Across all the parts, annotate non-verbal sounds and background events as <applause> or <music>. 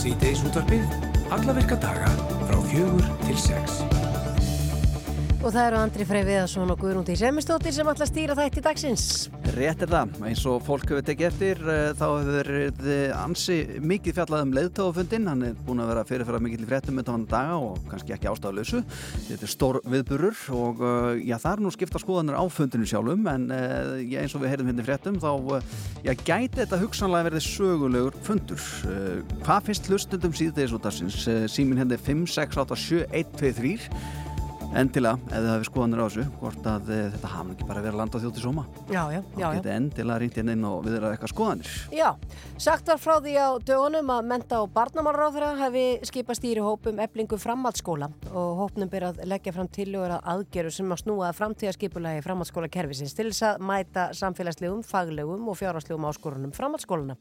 Sýteis útvarpið, alla virka daga frá fjögur til sex. Og það eru Andri Frey Viðarsson og Guðrún T. Semistóttir sem ætla að stýra þætti dagsins. Rétt er það, eins og fólk hefur tekið eftir uh, þá hefur verið ansi mikið fjallað um leiðtófundin, hann er búin að vera fyrirfæra mikið í fréttum þann daga og kannski ekki ástaflösu. Þetta er stór viðburur og uh, já, það er nú skipta skoðanir á fundinu sjálfum en uh, já, eins og við heyrðum hérna fréttum þá já, gæti þetta hugsanlega verið sögulegur fundur. Hvað finnst hlustundum síðdeis endilega, ef þið hafið skoðanir á þessu hvort að e, þetta hafði ekki bara verið að landa á þjóti sóma. Já, já, já, og geta endilega ringt inn og við erum eitthvað skoðanir. Já, sagt var frá því á dögunum að menta og barnamálaráðra hefði skipað stýri hópum eblingu framhaldsskóla og hópnum byrjað að leggja fram tilögur að aðgeru sem að snúa framtíðaskipulagi framhaldsskóla kervisins til þess að mæta samfélagslegum, faglegum og fjárhagslegum áskorunum framhaldsskóluna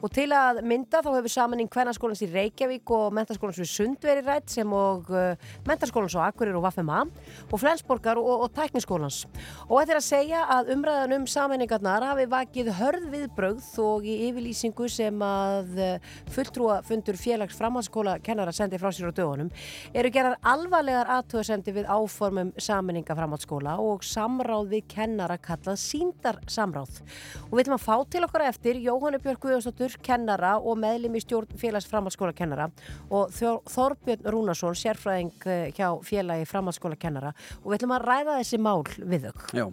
og til að mynda þá hefur samaninn hvernarskólans í Reykjavík og mentaskólans við Sundveri rætt sem og uh, mentaskólans á Akkurir og FMA og Flensborgar og, og Tækniskólans. Og þetta er að segja að umræðan um sammenningarnar hafi vakið hörð viðbrögð og í yfirlýsingu sem að eh, fulltrúa fundur félags framhaldsskóla kennara sendi frá sér á dögunum eru gerðar alvarlegar aðtöðsendi við áformum sammenninga framhaldsskóla og samráð við kennara kallað síndar samráð. Og við ætlum að fá til okkar eftir Jóhannu Björg Guðjónsdóttur kennara og meðlum í stjórn félags framhaldsskóla kennara og Þorbjörn Rúnarsson sérfræðing eh, hjá félagi framhaldsskóla kennara og við ætlum að ræða þessi mál við þau. Já,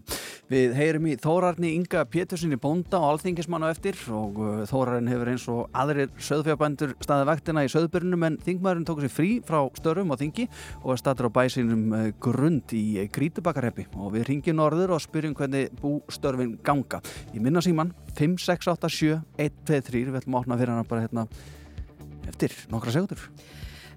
við heyrum í Þórarni Inga Pétursinni Bonda og alþingismann á eftir og uh, Þórarinn hefur eins og aðrir söðfjabændur staðið vaktina í söðbyrnum en þingmaðurinn tók sér frí frá störum og þingi og statur á bæsinum uh, grund í Grítubakarheppi og við ringjum orður og spyrjum hvernig bústörfin ganga. Ég minna síman 5, 6, 8, 7, 1, 2, 3 við ætlum að opna fyrir hana bara hérna eftir nokkra segundur.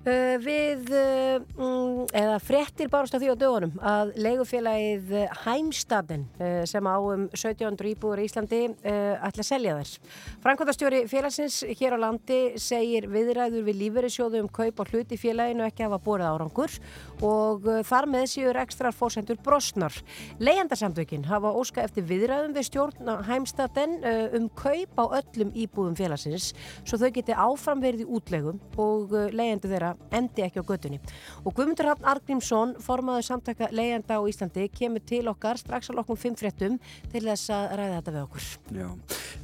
Uh, við, uh, eða frettir barast af því á dögunum að leigufélagið Hæmstaden uh, sem á um 1700 íbúður í Íslandi ætla að selja þess. Frankvöldastjóri félagsins hér á landi segir viðræður við lífverðisjóðu um kaup og hluti félaginu ekki hafa bórið árangur og þar með séur ekstra fórsendur brosnar. Leiandarsamtökin hafa óska eftir viðræðum við stjórn Hæmstaden um kaup á öllum íbúðum félagsins svo þau geti áfram verið í útlegum og leiðandi þeirra endi ekki á gödunni. Og Guðmundur Hafn Argrímsson, formaður samtaka leiðanda á Íslandi, kemur til okkar strax á lokkum 5 fréttum til þess að ræða þetta við okkur. Já,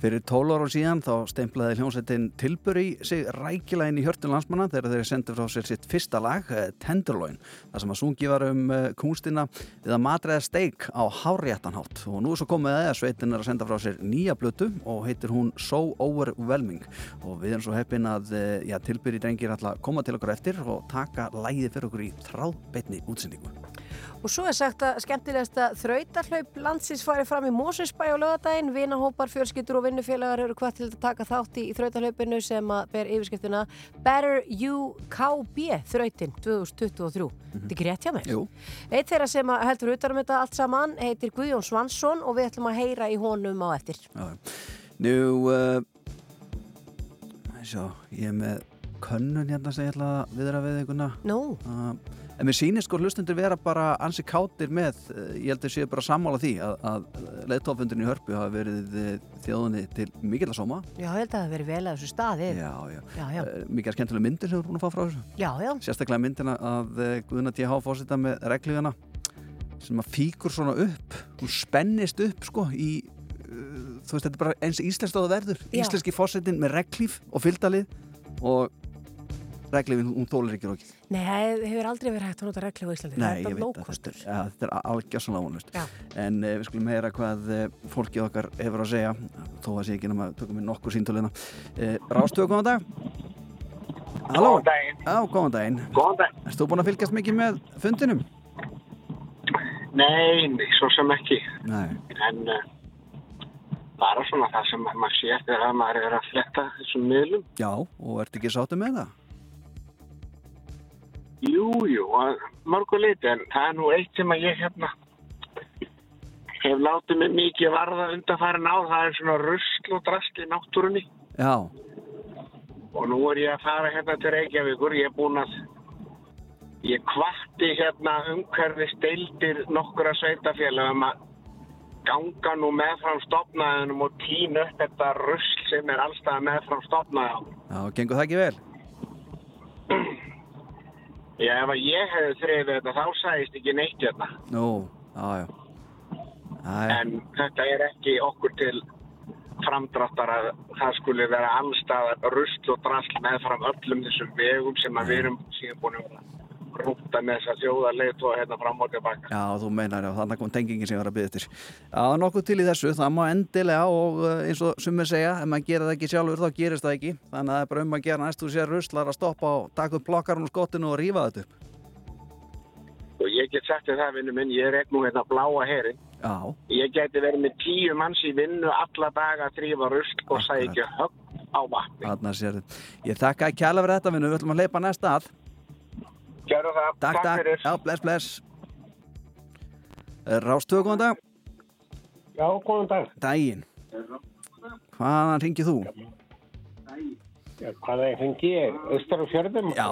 fyrir 12 ára síðan þá steimplaði hljómsveitin Tilbury sig rækilega inn í hjörtun landsmanna þegar þeir sendur frá sér sitt fyrsta lag, eh, Tenderloin, þar sem að sungi var um eh, kúnstina við að matræða steik á háréttanhátt og nú er svo komið að sveitin er að senda frá sér nýja blötu og heitir hún So Overwhelming og við erum svo heppin að eh, já, Tilbury drengir alltaf koma til okkur eftir og taka lægið fyrir okkur í þráðbeitni útsendingu. Og svo er sagt að skemmtilegasta þrautarhlaup landsins farið fram í Mósusbæ á lögadaginn. Vinahópar, fjölskyttur og vinnufélagar eru hvað til að taka þátt í þrautarhlaupinu sem að ber yfirskyftuna Better UKB þrautin 2023. Mm -hmm. Þetta er rétt hjá mér. Jú. Eitt þeirra sem heldur utanum þetta allt saman heitir Guðjón Svansson og við ætlum að heyra í honum á eftir. Já. Nú, uh, sjá, ég er með könnun hérna sem ég ætla að viðra við einhverna Nú? Uh, en mér sýnir sko hlustundur vera bara ansi kátir með, uh, ég held að séu bara sammála því að, að leðtófundurinn í Hörpu hafa verið uh, þjóðunni til mikill að sóma. Já, ég held að það hafi verið vel að þessu staði Já, já, já, já. Uh, mikið skemmtilega myndir sem þú er búin að fá frá þessu. Já, já. Sérstaklega myndina að uh, Guðuna T.H. fórsita með reglíðana sem að fíkur svona upp hún spennist upp sko í uh, þú veist, þetta er bara eins íslenskt á það verður. Íslenski fórsetin með reglíf og fylgdalið og reglifin, hún þólar ekki rókið. Nei, það hefur aldrei verið hægt að nota reglu á Íslandi. Nei, það er þetta, ja, þetta er algjör svona vonlust. Já. En uh, við skulum heyra hvað uh, fólkið okkar hefur að segja, þó að sé ekki nema tökum við nokkur síntúlina. Uh, Rástöðu, góðan dag. Halló. Góðan daginn. Já, góðan daginn. Góðan daginn. Erst þú búin að fylgjast mikið með fundinum? Nei, nei, svo sem ekki. Nei. En uh, bara svona það sem maður sé eftir að maður er að fletta þessum miðlum. Já, og ert ekki sáttu með það? Jú, jú, mörgu liti, en það er nú eitt sem að ég hérna hef látið mig mikið varða undanfærin á. Það er svona rusl og drast í náttúrunni. Já. Og nú er ég að fara hérna til Reykjavíkur. Ég er búinn að, ég kvatti hérna umhverfi steildir nokkura sveitafélagum að ganga nú meðfram stopnaðunum og tína upp þetta rusl sem er allstað meðfram stopnaðunum. Já, gengur það ekki vel? <clears throat> Já, ef að ég hefði þrifið þetta þá sæðist ekki neitt hérna. Nú, já, já. Æ, En þetta er ekki okkur til framdráttar að það skuli vera allstað rusl og drasl meðfram öllum þessum vegum sem að við erum síðan búin að rúta með þess að þjóða leiðtóa hérna fram og tilbaka. já, þú meinar, já, þannig kom tengingin sem ég var að byggja eftir. Já, nokkuð til í þessu, það má endilega og uh, eins og sumir segja, ef maður gerir það ekki sjálfur þá gerist það ekki. Þannig að það er bara um að gera næstu sér ruslar að stoppa og taka upp plokkarinn og skottinu og rífa þetta upp. Og ég get sagt þér það, vinnu minn, ég er nú hérna bláa herin. Já, Ég geti verið með tíu manns í vinnu alla daga að þrýfa rusl og ekki högg á vatni. þarna sér þið. Ég þakka að kjæla fyrir þetta, vinnu, við ætlum að leipa næsta að. Gjörðu það. Takk, takk. fyrir. Já, bless, bless. Rástöðu, góðan dag. Já, góðan dag. Dægin. Hvaðan ringið þú? Já, hvað er fengi ég? Östar og fjörðum? Já,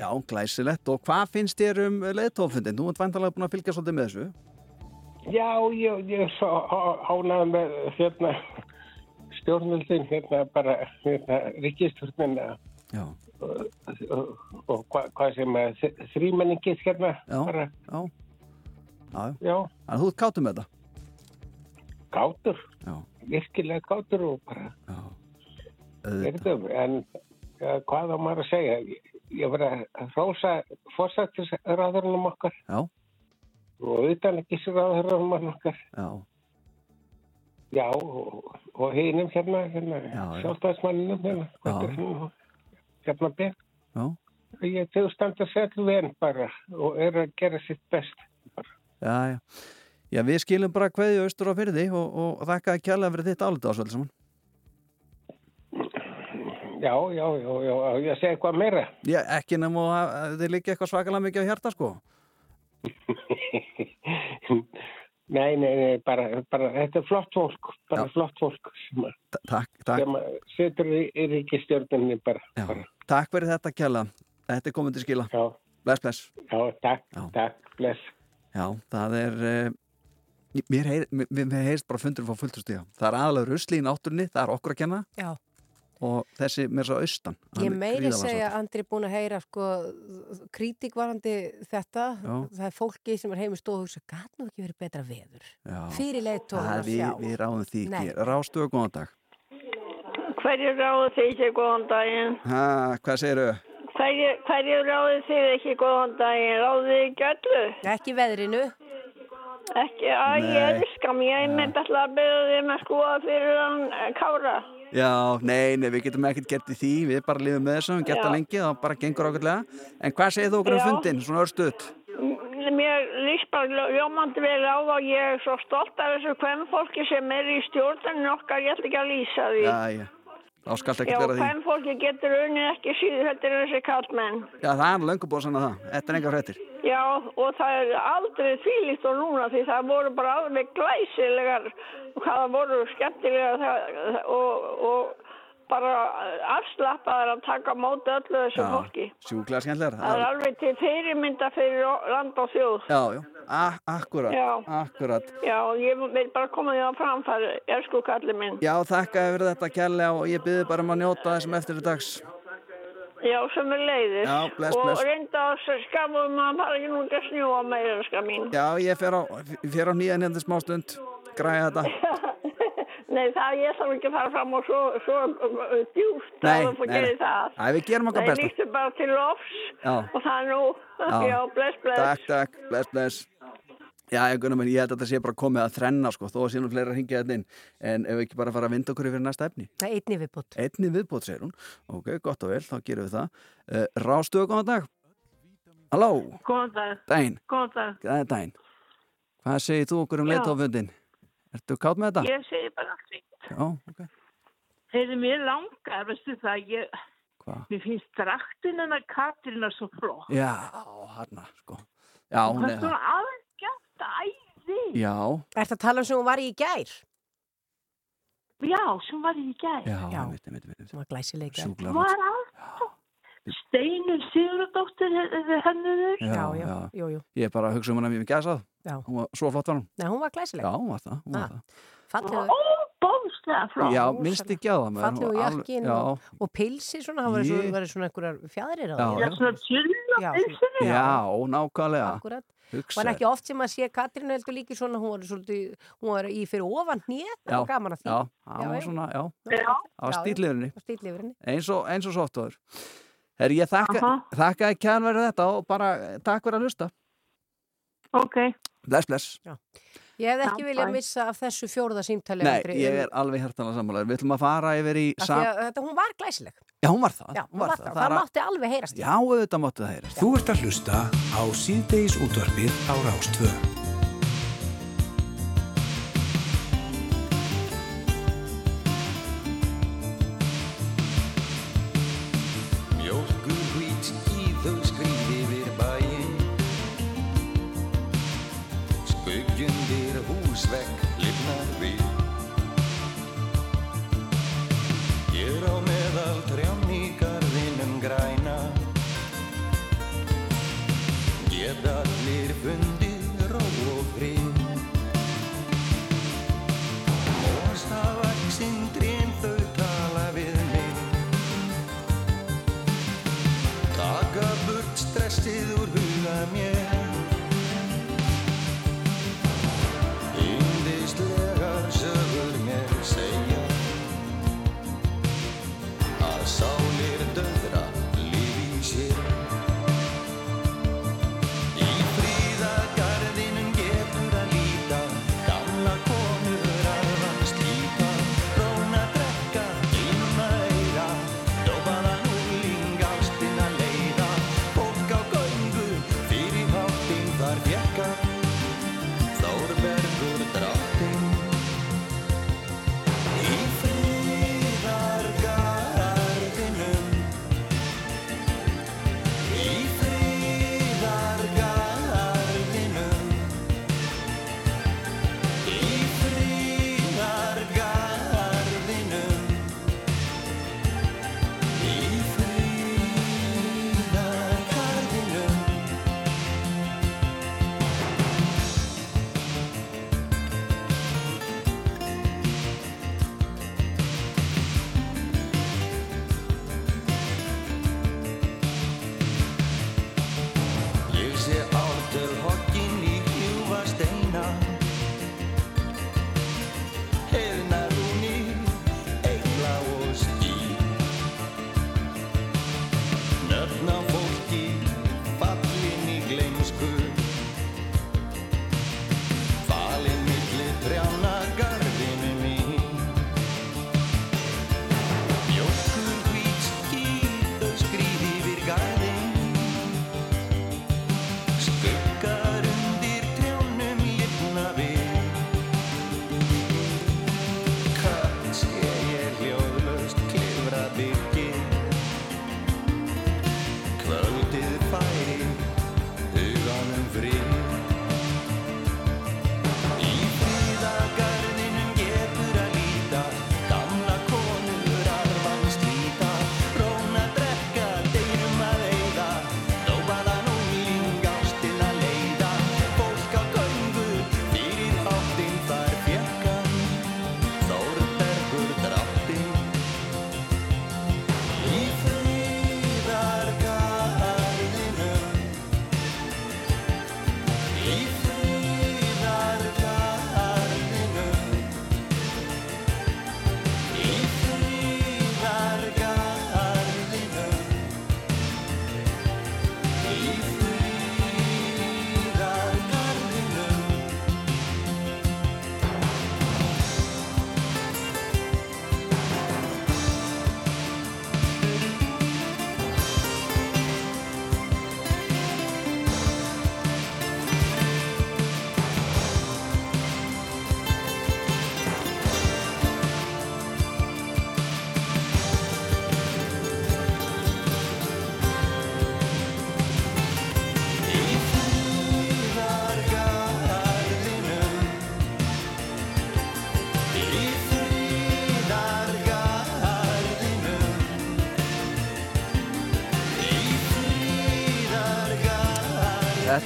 já, glæsilegt. Og hvað finnst þér um leiðtófundin? Þú ert vantalega búin að fylgja svolítið með þessu. Já, ég, er svo ánað með hérna stjórnvöldin, hérna bara hérna, ríkistjórnina Já, og, og, og hva, hvað sem að þrýmenningið hérna já, bara, já. Já, já, þannig að þú ert kátum með þetta. gátur, Já, virkilega gátur og bara já. Auðvitað. erðum, en ja, hvað á maður að segja? Ég, var að hrósa fórsættisraðurinn okkar og utan ekki ráðurinn okkar já, Já, og, og hinum hérna, hérna Já, já. sjálfstæðismanninum hérna, Já. Ég þau standa sér ven bara og er að gera sitt best. Já, já. Já, við skilum bara hverju austur á fyrir og, og þakka að kjæla fyrir þitt álita ásvöld saman. Já, já, já, já, ég segi eitthvað meira. Já, ekki nefnum að þið líka eitthvað svakalega mikið á hjarta, sko. <laughs> nei, nei, nei, bara, bara, þetta er flott fólk, bara Já. flott fólk sem, Takk, takk. sem setur í, í ríkistjórninni bara. Bara. Takk fyrir þetta kjæla. Þetta er komið til skila. Já, Bless, bless. já, takk, Já. takk, bless. Já, það er... Uh, mér, heyr, mér, mér heyrst bara fundur frá fulltustíða. Það er aðalega rusli í náttúrunni, það er okkur að kenna Já. Og þessi mér svo austan. Ég er meiri segja sáttur. Andri búin að heyra sko, kritík varandi þetta Já. það er fólki sem er heim í stóð og hugsa, nú ekki verið betra veður Já. fyrir leiðtóðan Það að er við, sjá við ráðum því ekki. Rástu og góðan dag. Hverju ráðu þið ekki góðan daginn? Ha, hvað segirðu? Hverju, hverju ráðu þið ekki góðan daginn? Ráðu þið ekki öllu? Ekki veðrinu Ekki, að ég Nei. elska mér, ég myndi alltaf að byrja þið með skoða fyrir hann eh, Kára. Já, nei, nei, við getum ekkert gert í því, við bara lifum með þessu, við getum lengi, það bara gengur ákveðlega. En hvað segir þú okkur um fundin, svona örstuðt? Mér líst bara ljómandi vel á og ég er svo stolt af þessu hvem fólki sem er í stjórnarnin okkar, ég ætla ekki að lýsa því. Já, já, þá skalt ekki Já, vera því. hvem fólki getur unnið ekki síður þetta er þessi kallmenn. Já, það er löngu búið sanna það, þetta er enga fréttir. Já, og það er aldrei þvílíkt og núna því það voru bara alveg glæsilegar og hvað það voru skemmtilegar það, og, og bara afslappaðar að taka móti öllu þessu fólki. sjúklega skemmtilegar. Það er alveg til fyrirmynda fyrir land og þjóð. Já, já, akkurat, Já. akkurat. Já, ég vil bara koma því á framfæri, elsku kallið minn. Já, þakka fyrir þetta kærlega og ég byrði bara um að njóta þessum eftir dags. Já, sem er leiðis. Já, bless, og bless. reynda að skafum að fara ekki nú ekki að snjúa meira, elska mín. Já, ég fer á, fer á nýjan hérna smá stund, græja þetta. <laughs> Nei, það ég þarf ekki að fara fram og svo, svo djúft Nei, að nei, gerir nei. það. Æ, við gerum okkar Nei, besta. líktu bara til lofs Já. og það er nú, Já. <laughs> já, bless, bless. Takk, takk, bless, bless. Já, ég, gunum, ég held að þetta sé bara komið að þrenna, sko, þó að sé nú fleira að hringja þetta inn. En ef við ekki bara fara að vinda okkur yfir næsta efni. Það er einni viðbútt Einni viðbót, segir hún. Ok, gott og vel, þá gerum við það. Uh, Rástu, góðan dag. Halló, Góðan dag, dæn, góðan dag. það er dæn. Hvað segir þú okkur um Já. Ertu kátt með þetta? Ég segi bara allt fínt. Já, ok. Heyrðu, mér langar, veistu það, ég, Hvað? mér finnst draktin hennar Katrína svo flott. Já, hann, sko. Já, hún er svona það. algjört æði. Já, Er það að tala um sem hún var í gær? Já, sem var í gæð. já, veit, veit, veit. Sem var glæsileika Sjúklega Var flott. Steinur Sigurðardóttir henniður. Já, já, jú, jú Ég er bara að hugsa um hana mjög gæsað. Já. Hún var svo flott var hún. Nei, hún var glæsileg Já, hún var það. Hún var Ah. það. Fallega Ó, ofbóðslega flott. Já, minnst ekki á það. Fallegu Og jakkin Já, og, og pilsi svona, það var svo, Ég- var svona einhverjar fjæðrir á Já, því. Já, svona chilla Já, pilsinni. já, nákvæmlega. Akkurat. Hugsa. Var ekki oft sem að sé Katrínu heldur líki svona, hún var svolítið, hún var í fyrir ofan hnið, það Já, var gaman að því. Já, það Já, var já. svona, já, Já. það var Já, já. stíliðurinn. Og stíl yfir henni. Eins og, eins og sóttóður. Herri, ég þakka, þakka ekki hann verið þetta og bara takk fyrir að hlusta. Ok. Bless, bless. Ég hef ekki Já, viljað missa af þessu fjórða símtali. Nei, Andri, ég er alveg hærtalega sammálaður. Við ætlum að fara yfir í... Sam... að Þetta, hún var glæsileg. Já, hún var það. Já, hún var það. Það Það, að- mátti alveg heyrast. Já, auðvitað mátti það heyrast. Þú ert að hlusta á síðdeis útvarpið á Rástvö.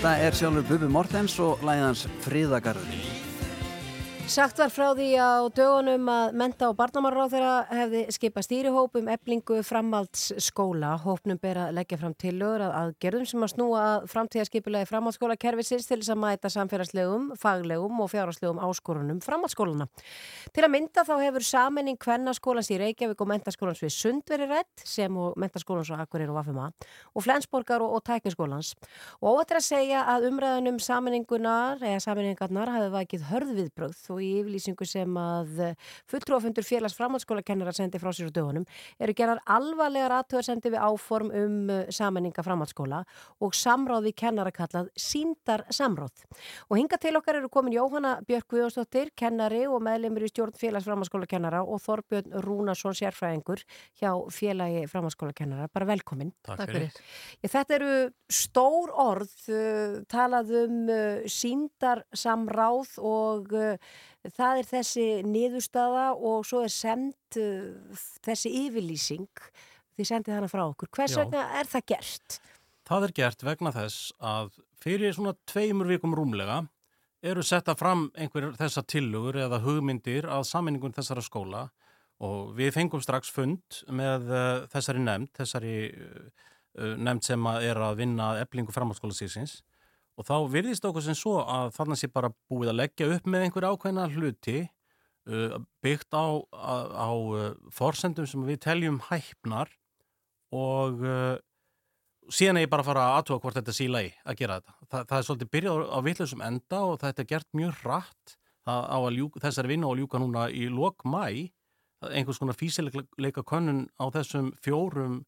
Þetta er sjálfur Bubi Mortens og læðans Fríðagarður. Sagt var frá því á dögunum að menta og barnamarráð þeirra hefði skipað stýrihóp um eblingu framhaldsskóla. Hópnum ber að leggja fram tillögur að aðgerðum sem að snúa að framtíðaskipulagi framhaldsskóla kerfisins til þess að mæta samfélagslegum, faglegum og fjárhagslegum áskorunum framhaldsskóluna. Til að mynda þá hefur saminning kvennaskólans í Reykjavík og mentaskólans við Sund verið rætt sem og mentaskólans á Akureyri og Vafima og Flensborgar og, og Tækniskólans. Og óvægt er að segja að umræðan um saminningunar eða saminningarnar í yfirlýsingu sem að fulltrúafundur félags framhaldsskólakennara sendi frá sér á dögunum eru gerðar alvarlegar aðtöðarsendi við áform um saminninga framhaldsskóla og samráð við kennara kallað síndar samráð. Og hinga til okkar eru komin Jóhanna Björk Guðjónsdóttir, kennari og meðlemur í stjórn félags framhaldsskólakennara og Þorbjörn Rúnarsson sérfræðingur hjá félagi framhaldsskólakennara. Bara velkomin. Takk fyrir. Ég, þetta eru stór orð, uh, talað um síndarsamráð og uh, það er þessi niðurstaða og svo er send uh, þessi yfirlýsing, þið sendið hana frá okkur. Hvers Já. vegna er það gert? Það er gert vegna þess að fyrir svona tveimur vikum rúmlega eru setta fram einhver þessar tillögur eða hugmyndir að saminningun þessara skóla og við fengum strax fund með uh, þessari nefnd, þessari uh, uh, nefnd sem að er að vinna eblingu framhaldsskóla sísins og þá virðist okkur sem svo að þarna sé bara búið að leggja upp með einhver ákveðna hluti uh, byggt á, á, á uh, forsendum sem við teljum hæpnar og uh, síðan er ég bara að fara að aðtúa hvort þetta síla í að gera þetta. Þa, það er svolítið byrjað á vitlausum enda og þetta er gert mjög rætt að þessari vinna og ljúka núna í lok mæ einhvers konar físileika könnun á þessum fjórum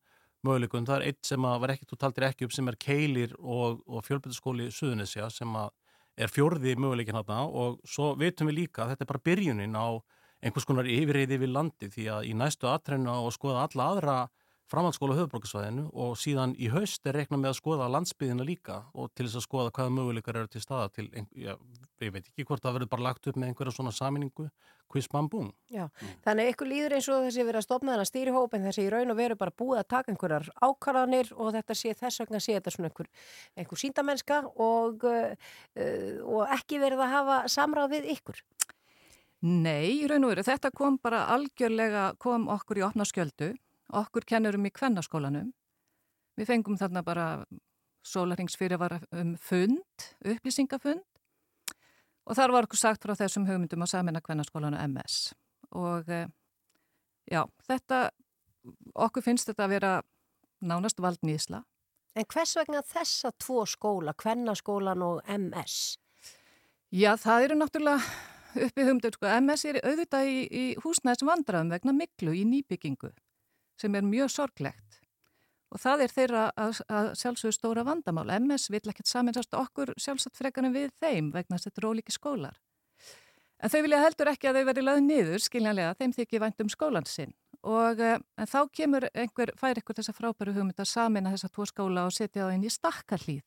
möguleikum. Það er eitt sem að var ekki, þú taldir ekki upp sem er Keilir og, og fjölbyrðaskóli Suðunisja sem að er fjórði möguleikin hérna og svo vitum við líka að þetta er bara byrjunin á einhvers konar yfirreyði við landi því að í næstu aðtrennu á að skoða alla aðra framhaldsskóla höfubrókasvæðinu og síðan í haust er reikna með að skoða landsbyðina líka og til þess að skoða hvaða möguleikar eru til staða til, já, ég veit ekki hvort það verður bara lagt upp með einhverja svona saminningu boom. Já, þannig að ykkur líður eins og þessi verið að stopna þennan stýrihóp en þessi í raun og veru bara búið að taka einhverjar ákvarðanir og þetta sé þess vegna sé þetta svona einhver, einhver síndamennska og, uh, og ekki verið að hafa samráð við ykkur. Nei, í raun og veru, þetta kom bara algjörlega, kom okkur í opna skjöldu, okkur kennurum í kvennaskólanum. Við fengum þarna bara sólaringsfyrirvara um fund, upplýsingafund og þar var okkur sagt frá þessum hugmyndum á samina kvennaskólanu MS. Og eh, já, þetta, okkur finnst þetta að vera nánast valdnýðsla. En hvers vegna þessa tvo skóla, kvennaskólan og MS? Já, það eru náttúrulega uppi hugmyndur, sko, MS er auðvitað í, í húsnæðis vandraðum vegna miklu í nýbyggingu sem er mjög sorglegt og það er þeirra að, að sjálfsögur stóra vandamál. MS vil ekkert saminast okkur sjálfsagt frekarinn við þeim vegna þess að þetta er ólíki skólar. En þau vilja heldur ekki að þau verði laðið niður, skiljanlega, þeim þykir vænt um skólan sinn og en þá kemur einhver, fær einhver þessa frábæru hugmynd að samina þessa tvo skóla og setja það inn í stakkarlýð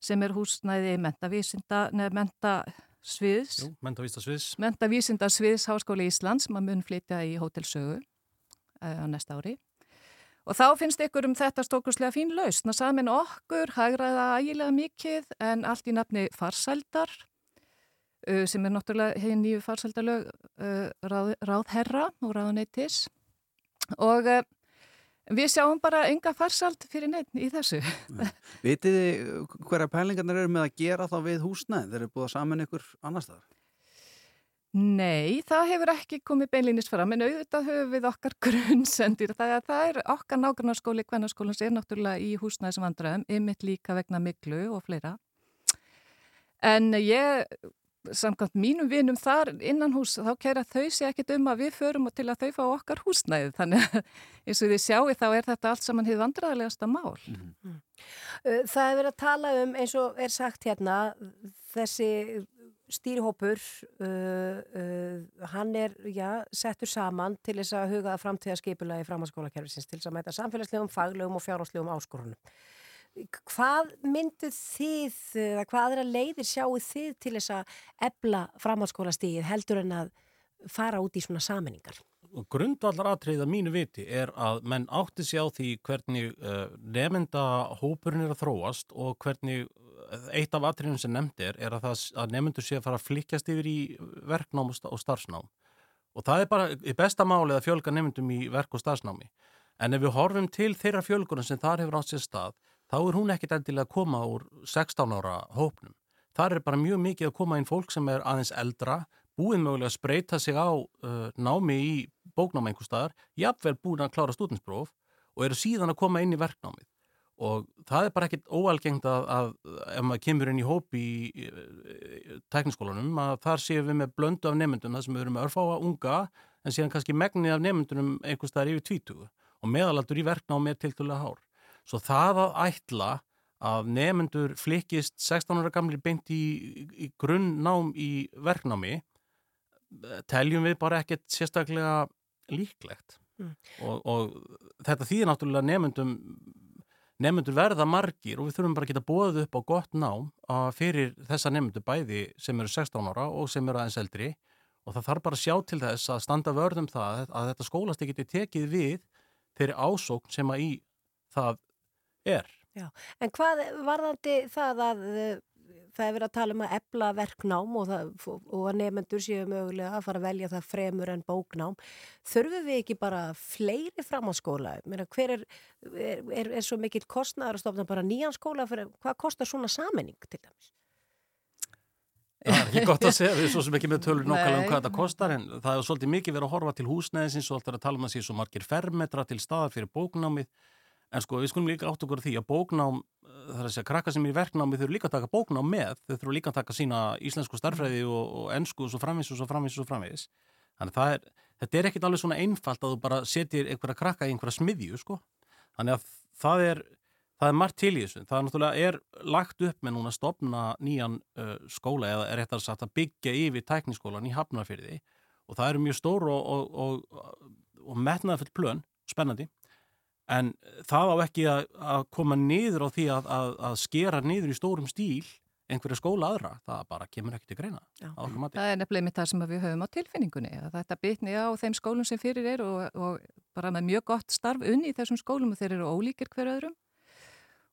sem er húsnæði mentavísinda, neða mentasviðs, Jú, mentavísta sviðs. mentavísinda sviðs Háskóli Íslands, maður mun flytja í hótelsögu á næsta ári. Og þá finnst ykkur um þetta stókuslega fín lausn að samin okkur hagraða ægilega mikið en allt í nafni farsældar uh, sem er náttúrulega hefði nýju farsældarlög uh, ráð, ráðherra og ráðneitis og uh, við sjáum bara enga farsæld fyrir neitt í þessu. Vitið þið hverja pælingarnir eru með að gera þá við húsnæð? Þeir eru búið saman ykkur annar staðar? Nei, það hefur ekki komið beinlýnis fram en auðvitað höfum við okkar <laughs> grunnsendir. Það, það er okkar nágrannarskóli, kvennarskólans er náttúrulega í húsnæðisum vandræðum, ymitt líka vegna miklu og fleira. En ég, samkvæmt mínum vinum þar innan hús, þá kæra þau sé ekkit um að við förum til að þau fá okkar húsnæðið. Þannig að <laughs> eins og þið sjáu þá er þetta allt saman hið vandræðilegasta mál. Uh, Það er verið að tala um eins og er sagt hérna þessi stýrihópur uh, uh, hann er já, settur saman til þess að huga að framtíða skipula í framhanskólakerfisins til þess að mæta samfélagslegum, faglegum og fjárháslegum áskorunum. Hvað myndið þið, eða hvað aðra leiðir sjáu þið til þess að ebla framhanskólastíð heldur en að fara út í svona saminningar? Grundvallar atriða mínu viti er að menn átti sig á því hvernig uh, nefnda hópurinn er að þróast og hvernig eitt af atriðum sem nefnd er, að, það, að nefnendur sé að fara að flikjast yfir í verknám og sta- og starfsnám. Og það er bara í besta máli að fjölga nefndum í verk og starfsnámi. En ef við horfum til þeirra fjölgunar sem þar hefur átt sér stað, þá er hún ekkit endilega að koma úr 16 ára hópnum. Þar er bara mjög mikið að koma inn fólk sem er aðeins eldra, búið mögulega að spreita sig á uh, námi í bóknáma einhver staðar, jafnvel búin að klára stúdinspróf og eru síðan að koma inn í verknámið. Og það er bara ekkit óalgengt að, að ef maður kemur inn í hóp í, í, í tekniskólanum að þar séum við með blöndu af nefndum þar sem við erum með örfáa unga en síðan kannski megnið af nefndunum einhvers staðar yfir 20 og meðalaldur í verknámi er tiltölulega hár. Svo það að ætla að nefnendur flikist 16 ára gamli beint í, í grunnnám í verknámi teljum við bara ekkert sérstaklega líklegt Mm. og, og þetta þýðir náttúrulega nefnendum nefnendur verða margir og við þurfum bara að geta bóðið upp á gott nám fyrir þessa nefnendur bæði sem eru 16 ára og sem eru aðeins eldri og það þarf bara að sjá til þess að standa vörðum það að þetta skólast geti tekið við þeirri ásókn sem að í það er. Já, en hvað varðandi það að það er verið að tala um að ebla verknám og, það, og að nefnendur séu mögulega að fara að velja það fremur en bóknám. Þurfum við ekki bara fleiri framhaldsskóla? Meina, hver er, er, er, er svo mikill kostnæður að stofna bara nýjan skóla? Fyrir, hvað kostar svona saminning til dæmis? Það er ekki gott að segja, við erum svo sem ekki með tölur nákvæmlega um hvað þetta kostar en það er svolítið mikið verið að horfa til húsnæðisins og alltaf að tala um að sé svo margir fermetra til staðar fyrir bóknámið en sko við skulum líka átt okkur því að bóknám það er að segja krakka sem er í verknámi þurfa líka að taka bóknám með, þau þurfa líka að taka sína íslensku starfræði og, og ensku og svo framvís og svo framvís og svo framvís þannig er, þetta er ekkit alveg svona einfalt að þú bara setjir einhverja krakka í einhverja smiðju sko, þannig að það er það er margt til í þessu, það er náttúrulega er lagt upp með núna að stopna nýjan uh, skóla eða er sagt að byggja yfir tækniskólan í Hafnarfyrði og það eru mjög stór og, og, og, og metnaðafull plön, spennandi en það á ekki að, að koma niður á því að, að, að skera niður í stórum stíl einhverja skóla aðra, það bara kemur ekki til greina. Það er nefnilega mitt það sem við höfum á tilfinningunni þetta bitni á þeim skólum sem fyrir er og, og bara með mjög gott starf unni í þessum skólum og þeir eru ólíkir hver öðrum.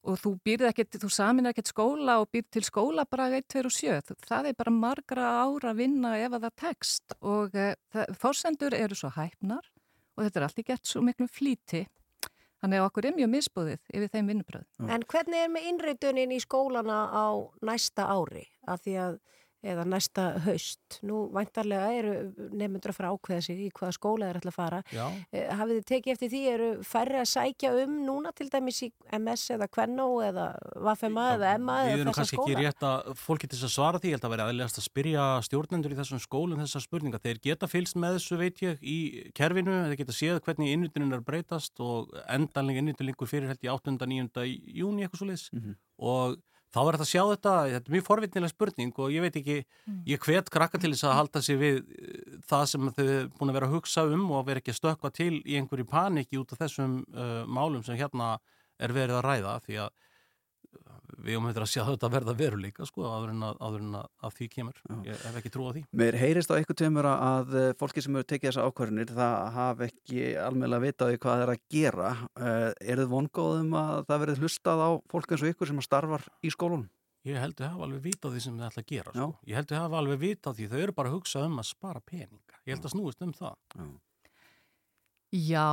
Og þú býrð ekkert, þú saminar ekkert skóla og býrð til skóla bara 1, 2 og 7 það er bara margra ára að vinna ef að það tekst. Og uh, það, fórsendur eru svo hæpnar og þetta er allt í gert svo miklum flíti þannig að okkur er mjög misbúðið yfir þeim vinnubröð En hvernig er með innreitunin í skólana á næsta ári? Af því að, eða næsta haust. Nú væntarlega eru nefnendur að fara ákveða sig í hvaða skóla þeir ætla að fara. Já, Eh, Hafið þið tekið eftir því, eru færri að sækja um núna til dæmis í MS eða Kvennó eða Vafema eða Emma við eða erum þessa kannski skóla? ekki rétt að fólki til þess að svara því, ég held að vera aðlegast að spyrja stjórnendur í þessum skólum þessar spurningar. Þeir geta fylgst með þessu, veit ég, í kerfinu, þeir geta séð hvernig innvitunin er breytast og endanlega innvitunin lingur fyrir held í 8. 9. júni eitthvað svo liðs Mhm. og þá er þetta að sjá þetta, þetta er mjög forvitnilega spurning og ég veit ekki, ég hvet krakka til þess að halda sig við eh, það sem þau er búin að vera að hugsa um og vera ekki að stökkva til í einhverju paniki út af þessum uh, málum sem hérna er verið að ræða því að við höfum þetta að sjá þetta verða veruleika sko, áður en að, áður en að, að því kemur. Ég hef ekki trú á því. Mér heyrist á eitthvað tveimur að eh, fólki sem hefur tekið þessa ákvarðinir það hafi ekki almennilega vitaði hvað það er að gera. Uh, er þið vongóðum að það verið hlustað á fólk eins og ykkur sem starfar í skólunum? ég held að hafa alveg vita því sem þið ætla að gera sko. Ég held að hafa alveg vita því þau eru bara að hugsa um að spara peninga. Ég held að snúist um það. Já,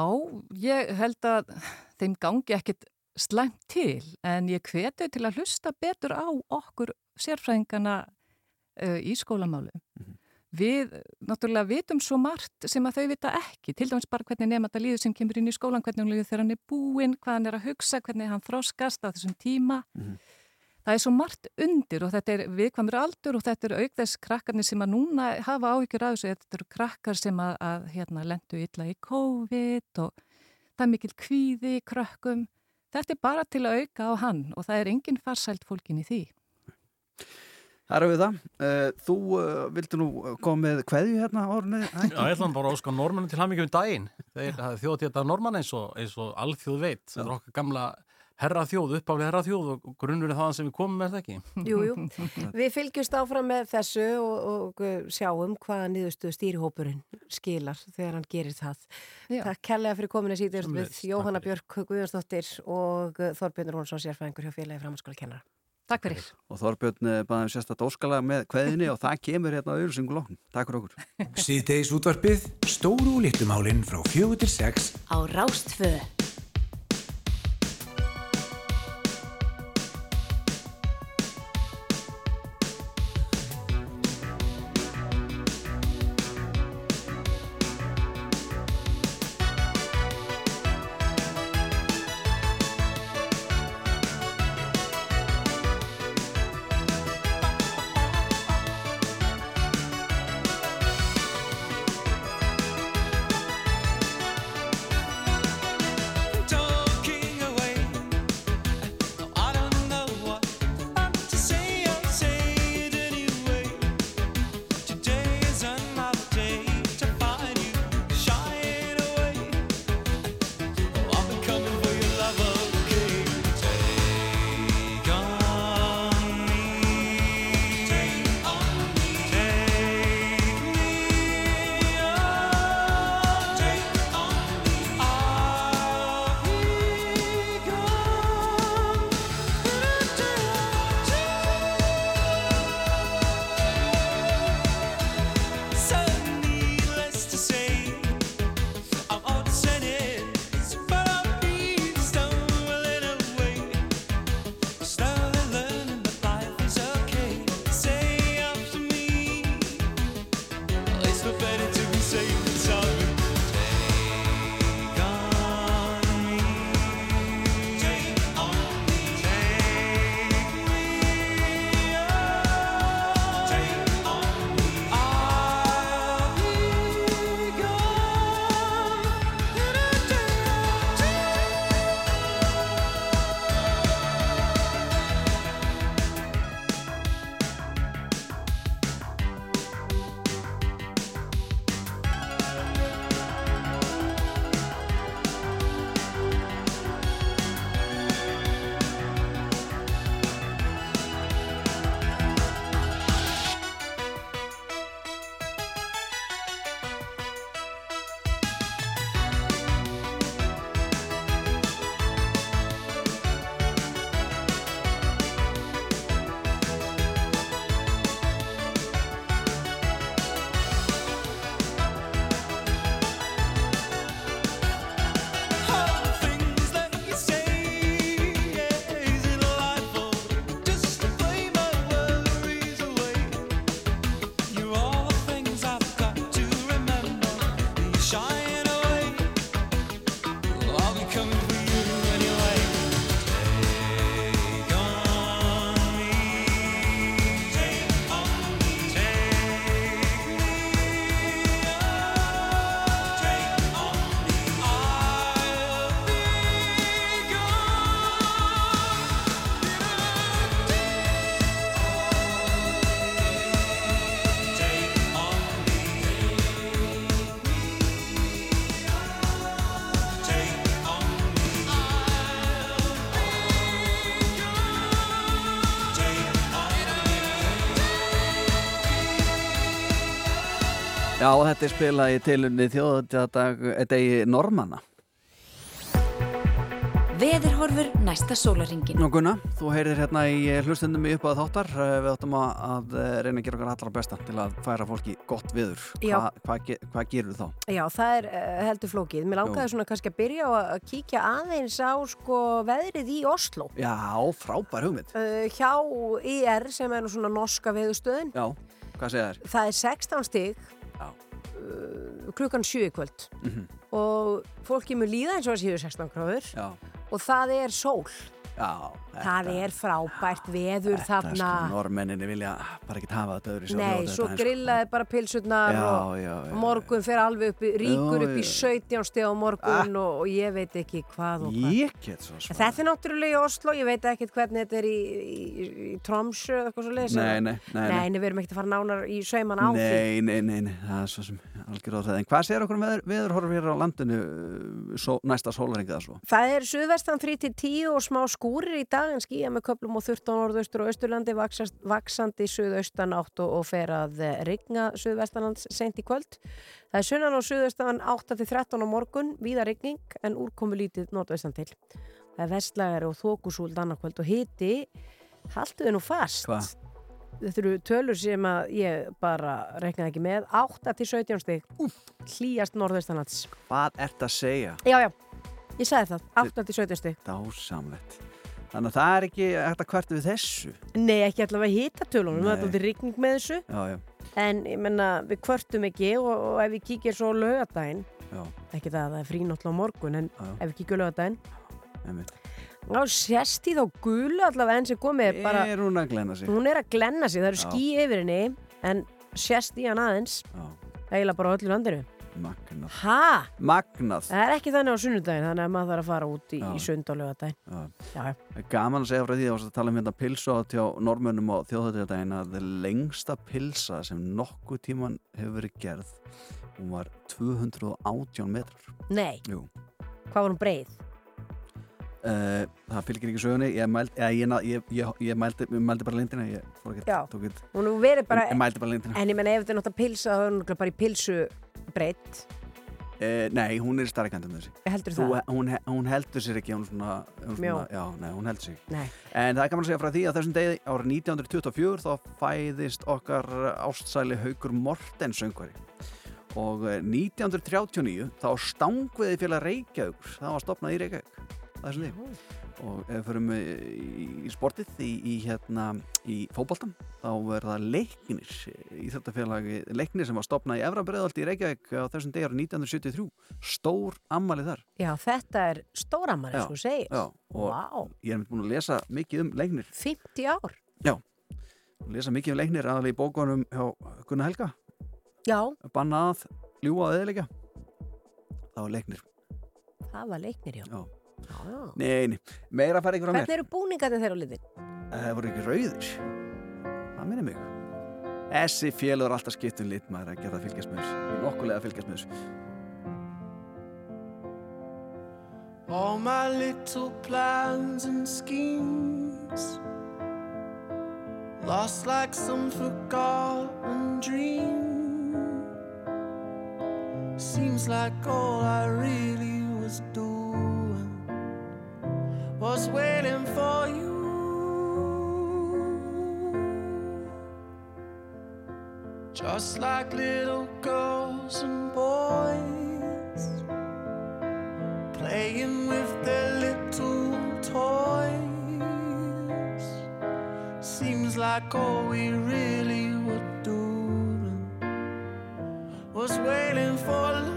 ég held að þeim gangi ekkit slæmt til en ég hveti til að hlusta betur á okkur sérfræðingana uh, í skólamálum. Við náttúrulega vitum svo margt sem að þau vita ekki, til dæmis bara hvernig nefnda líður sem kemur inn í skólan, hvernig hún líður þegar hann er búinn, hvað hann er að hugsa, hvernig hann þroskast á þessum tíma. Það er svo margt undir og þetta er viðkvæmur aldur og þetta er auk þess krakkarnir sem að núna hafa áhyggjur af þessu. Þetta eru krakkar sem að, að hérna, lendu illa í COVID og það er mikil kvíði í krökkum. Þetta er bara til að auka á hann og það er engin farsælt fólkin í því. Það eru við það. Uh, þú uh, vildu nú koma með kveðju hérna árunni? Já, ég ætla bara að óska normannum til hamingjum daginn þeir þjóðtíða normann eins og, eins og alþjóð veit, þetta er okkar gamla herra þjóð, uppáflið herra þjóð og grunnur er það sem við komum með þetta ekki Jú, jú. <laughs> Við fylgjumst áfram með þessu og, og uh, sjáum hvaða niðurstuðu stýrihópurinn skilar þegar hann gerir það. Já. Takk kærlega fyrir kominu síður við Jóhanna. Björk Guðjónsdóttir og uh, Þorbjörnur Rónsson sérfræðingur hjá félagi framhanskóla kennara. Takk fyrir. Og Þorbjörn eh, baði um sérstætt óskalag með kveðinni og það kemur hérna á auðvilsingu lókn. Takk fyrir okkur. Síðdeis útvarpið, stóru og litlumálinn frá fjögur til sex á Rástfö. Já, þetta er spilað í tilunni þjóðadag, degi Normanna. Veðurhorfur næsta sólaringin. Nú Gunna, þú heyrir hérna í hlustendum í uppáða þáttar. Eh, Við áttum að, að eh, reyna að gera okkar allra besta til að færa fólki gott viður. Já. Hva, hvað, hvað gerur þá? Já, það er heldur flókið. Mér langaði svona kannski að byrja á að að kíkja aðeins á sko veðrið í Oslo. Já, frábær hugmynd. Uh, hjá IR sem er nú svona norska veðustöðin. Já, hvað segir þær? Það er 16 stig Já. Uh, klukkan 7 í kvöld Mhm. og fólki mun líða eins og það séu 16 gráður og það er sól. Já. Það er frábært veður Þetta þarna. sko normenninni vilja bara ekki hafa þetta öðru Nei, svo grillaði bara pilsurnar Já, og, já, morgun fer alveg upp, í- ríkur upp í já. 17 steg á morgun og, og ég veit ekki hvað og hvað. Svo. Þetta er náttúrulega í Oslo, ég veit ekkert hvernig þetta er í, í, í Tromsø eða eitthvað svo leiðis. Nei, nei, nei, nei. Nei, við erum ekkert að fara nánar í sauman á því. Nei, nei, nei, nei, það er svo sem algjör á það. En hvað segir okkur um veður, veðurhorfur hér á landinu só, næsta sólaringið svo? Það er suðvestan 3-10 og smá skúrir í dag en skýja með köplum og þurft á norðaustur og austurlandi vaksast, vaksandi suðaustan átt og, og fer að eh, rigna suðvestanlands sent í kvöld. Það er sunnan og suðaustan 8-13 á morgun, víða rigning en úrkomu lítið norðaustan til. Það er vestlægari og þókusúld annarkvöld og hiti Haltu þið nú fast. Hvað? Þetta eru tölur sem að ég bara reknaði ekki með. 8 til 17 stig. Hlýjast norðaustanlands. Hvað ert að segja? Já, já, ég sagði það. 8 til 17 stig. Dásamlegt. Þannig að það er ekki hægt að kvartu við þessu. Nei, ekki allavega hitatölunum. Það er alltaf rigning með þessu. Já, já, En ég menna, við kvörtum ekki og, og ef við kíkjum svo lögadaginn, ekki það að það er frí náttúrulega morgun, en Já. ef við kíkjum lögadaginn, þá sést í þá gulu allavega enn sem komið bara, Er hún að glenna sig? hún er að glenna sig, það eru ský yfir henni, en sést í hann aðeins, eiginlega bara öllu landinu. Magnað. Ha? Magnað. Það er ekki þannig á sunnudaginn, þannig að maður þarf að fara út í, í sund á lögadaginn. Já. Já, Það er Gaman að segja frá því að tala um hérna pilsu á tjá normönnum og þjóðhættidaginn að það lengsta pilsa sem nokkuð tíman hefur verið gerð hún var 218 metrar. nei, Jú. hvað var hún breið? Uh, það fylgir ekki sögunni. Ég mældi, ég, ég, ég, ég, ég mældi, mældi bara lindina. Ég verið bara, ég mældi bara lindina. En ég menna ef þetta er náttúrulega pilsa, þá er hún bara í pilsu breytt. uh, nei, hún er starri kandum þessi. Heldur Þú, hún, hún heldur sér ekki hún svona, hún svona, já, nei, hún heldur sér Nei. en það er gaman að segja frá því að þessum degi árið 1924 þá fæðist okkar ástsæli Haukur Morten söngvari. Og eh, 1939 þá stangveði félag Reykjavíkur. Það var stopnað í Reykjavík það og ef við förum í, í sportið í, í hérna í fótboltan þá er það leiknir í þetta félagi leiknir sem var stopnað í Efrabreðaldi í Reykjavík á þessum degi árið 1973 stór ammali þar. Já, þetta er stóramar, eins og þú segir. já, Vá, ég er búin að lesa mikið um leiknir. 50 ár. lesa mikið um leiknir aðalega í bókunum hjá Gunnar Helga. Já, banna að ljúa að eðilegja þá er leiknir. Það var leiknir, já. Já. Já, já. Nei, nei, meira fara ykkur á mér Hvernig eru búningarnir þeirra á liðin? Það voru ekki rauðir. Það minnir mig. Þessi félur er alltaf skipt um lit maður að geta að fylgjast með þessu. Nokkulega að fylgjast með þessu. All my little plans and schemes Lost like some forgotten dream. Seems like all I really was doing Was waiting for you Just like little girls and boys playing with their little toys. Seems like all we really were doing was waiting for love.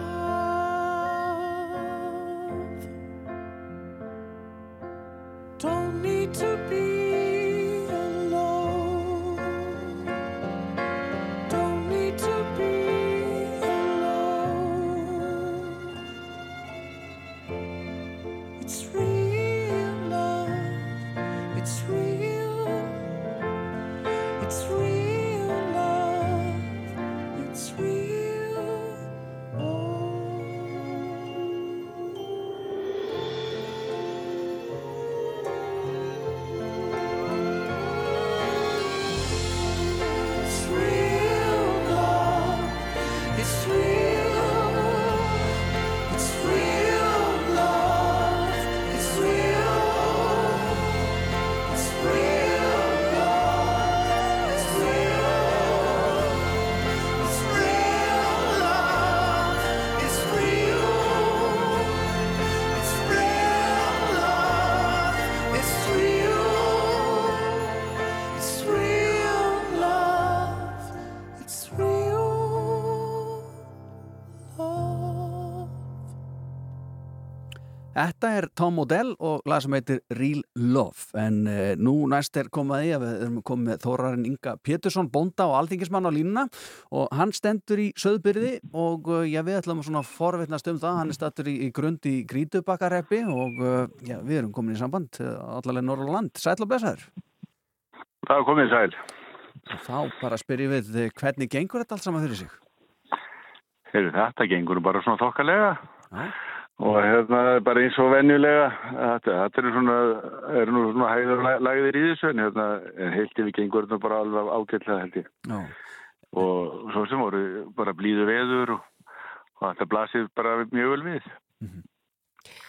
Þetta er Tom Odell og lag sem heitir Real Love. En uh, nú næst er komað í að við erum komið með Þórarinn Inga Pétursson bónda og alþingismann á línuna. Og hann stendur í söðbyrði og uh, já, við ætlum svona forvitnast um það. Hann er stattur í, í grund í Grítubakkareppi og uh, já, við erum komin í samband uh, allavega Norrland, sæl og blessaður. Það er komið sæl. þá bara spyrjum við hvernig gengur þetta allt saman fyrir sig? Heyrðu, þetta gengur bara svona þokkalega. Já. Og hérna bara eins og venjulega. Þetta, þetta eru svona, er nú svona hæður lagðir í þessu en hérna heilt yfir gengur þetta bara alveg ágætlega held ég. Já. Og svo sem voru bara blíðu veður og, og þetta blasir bara mjög vel við.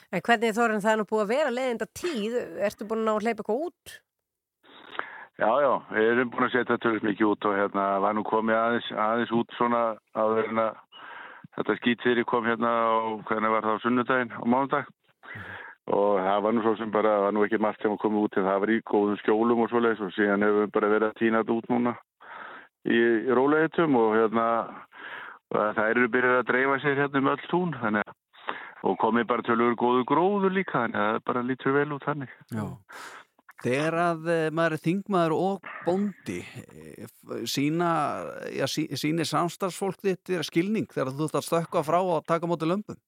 En hvernig Þorinn það er nú búið að vera leiðinda tíð? Ertu búin að ná að hleypa eitthvað út? Já, já, við erum búin að setja tölvist mikið út og hérna var nú komið aðeins, aðeins út svona að þetta skýtfyrir kom hérna og hvernig var það á sunnudaginn og mánudag og það var nú svo sem bara, það var nú ekki margt sem að koma út en það var í góðum skjólum og svoleiðis og síðan hefur við bara verið að týna þetta út núna í, í róleitum og hérna það eru byrjað að dreifa sér hérna um öll tún þannig og komið bara tölur góðu gróður líka þannig að það bara lítur vel út þannig. Já. Þegar að eh, maður er þingmaður og bóndi eh, sína, já, sí, sínir samstarfsfólk þitt er skilning þegar þú ert að stökka frá og taka móti lömpum?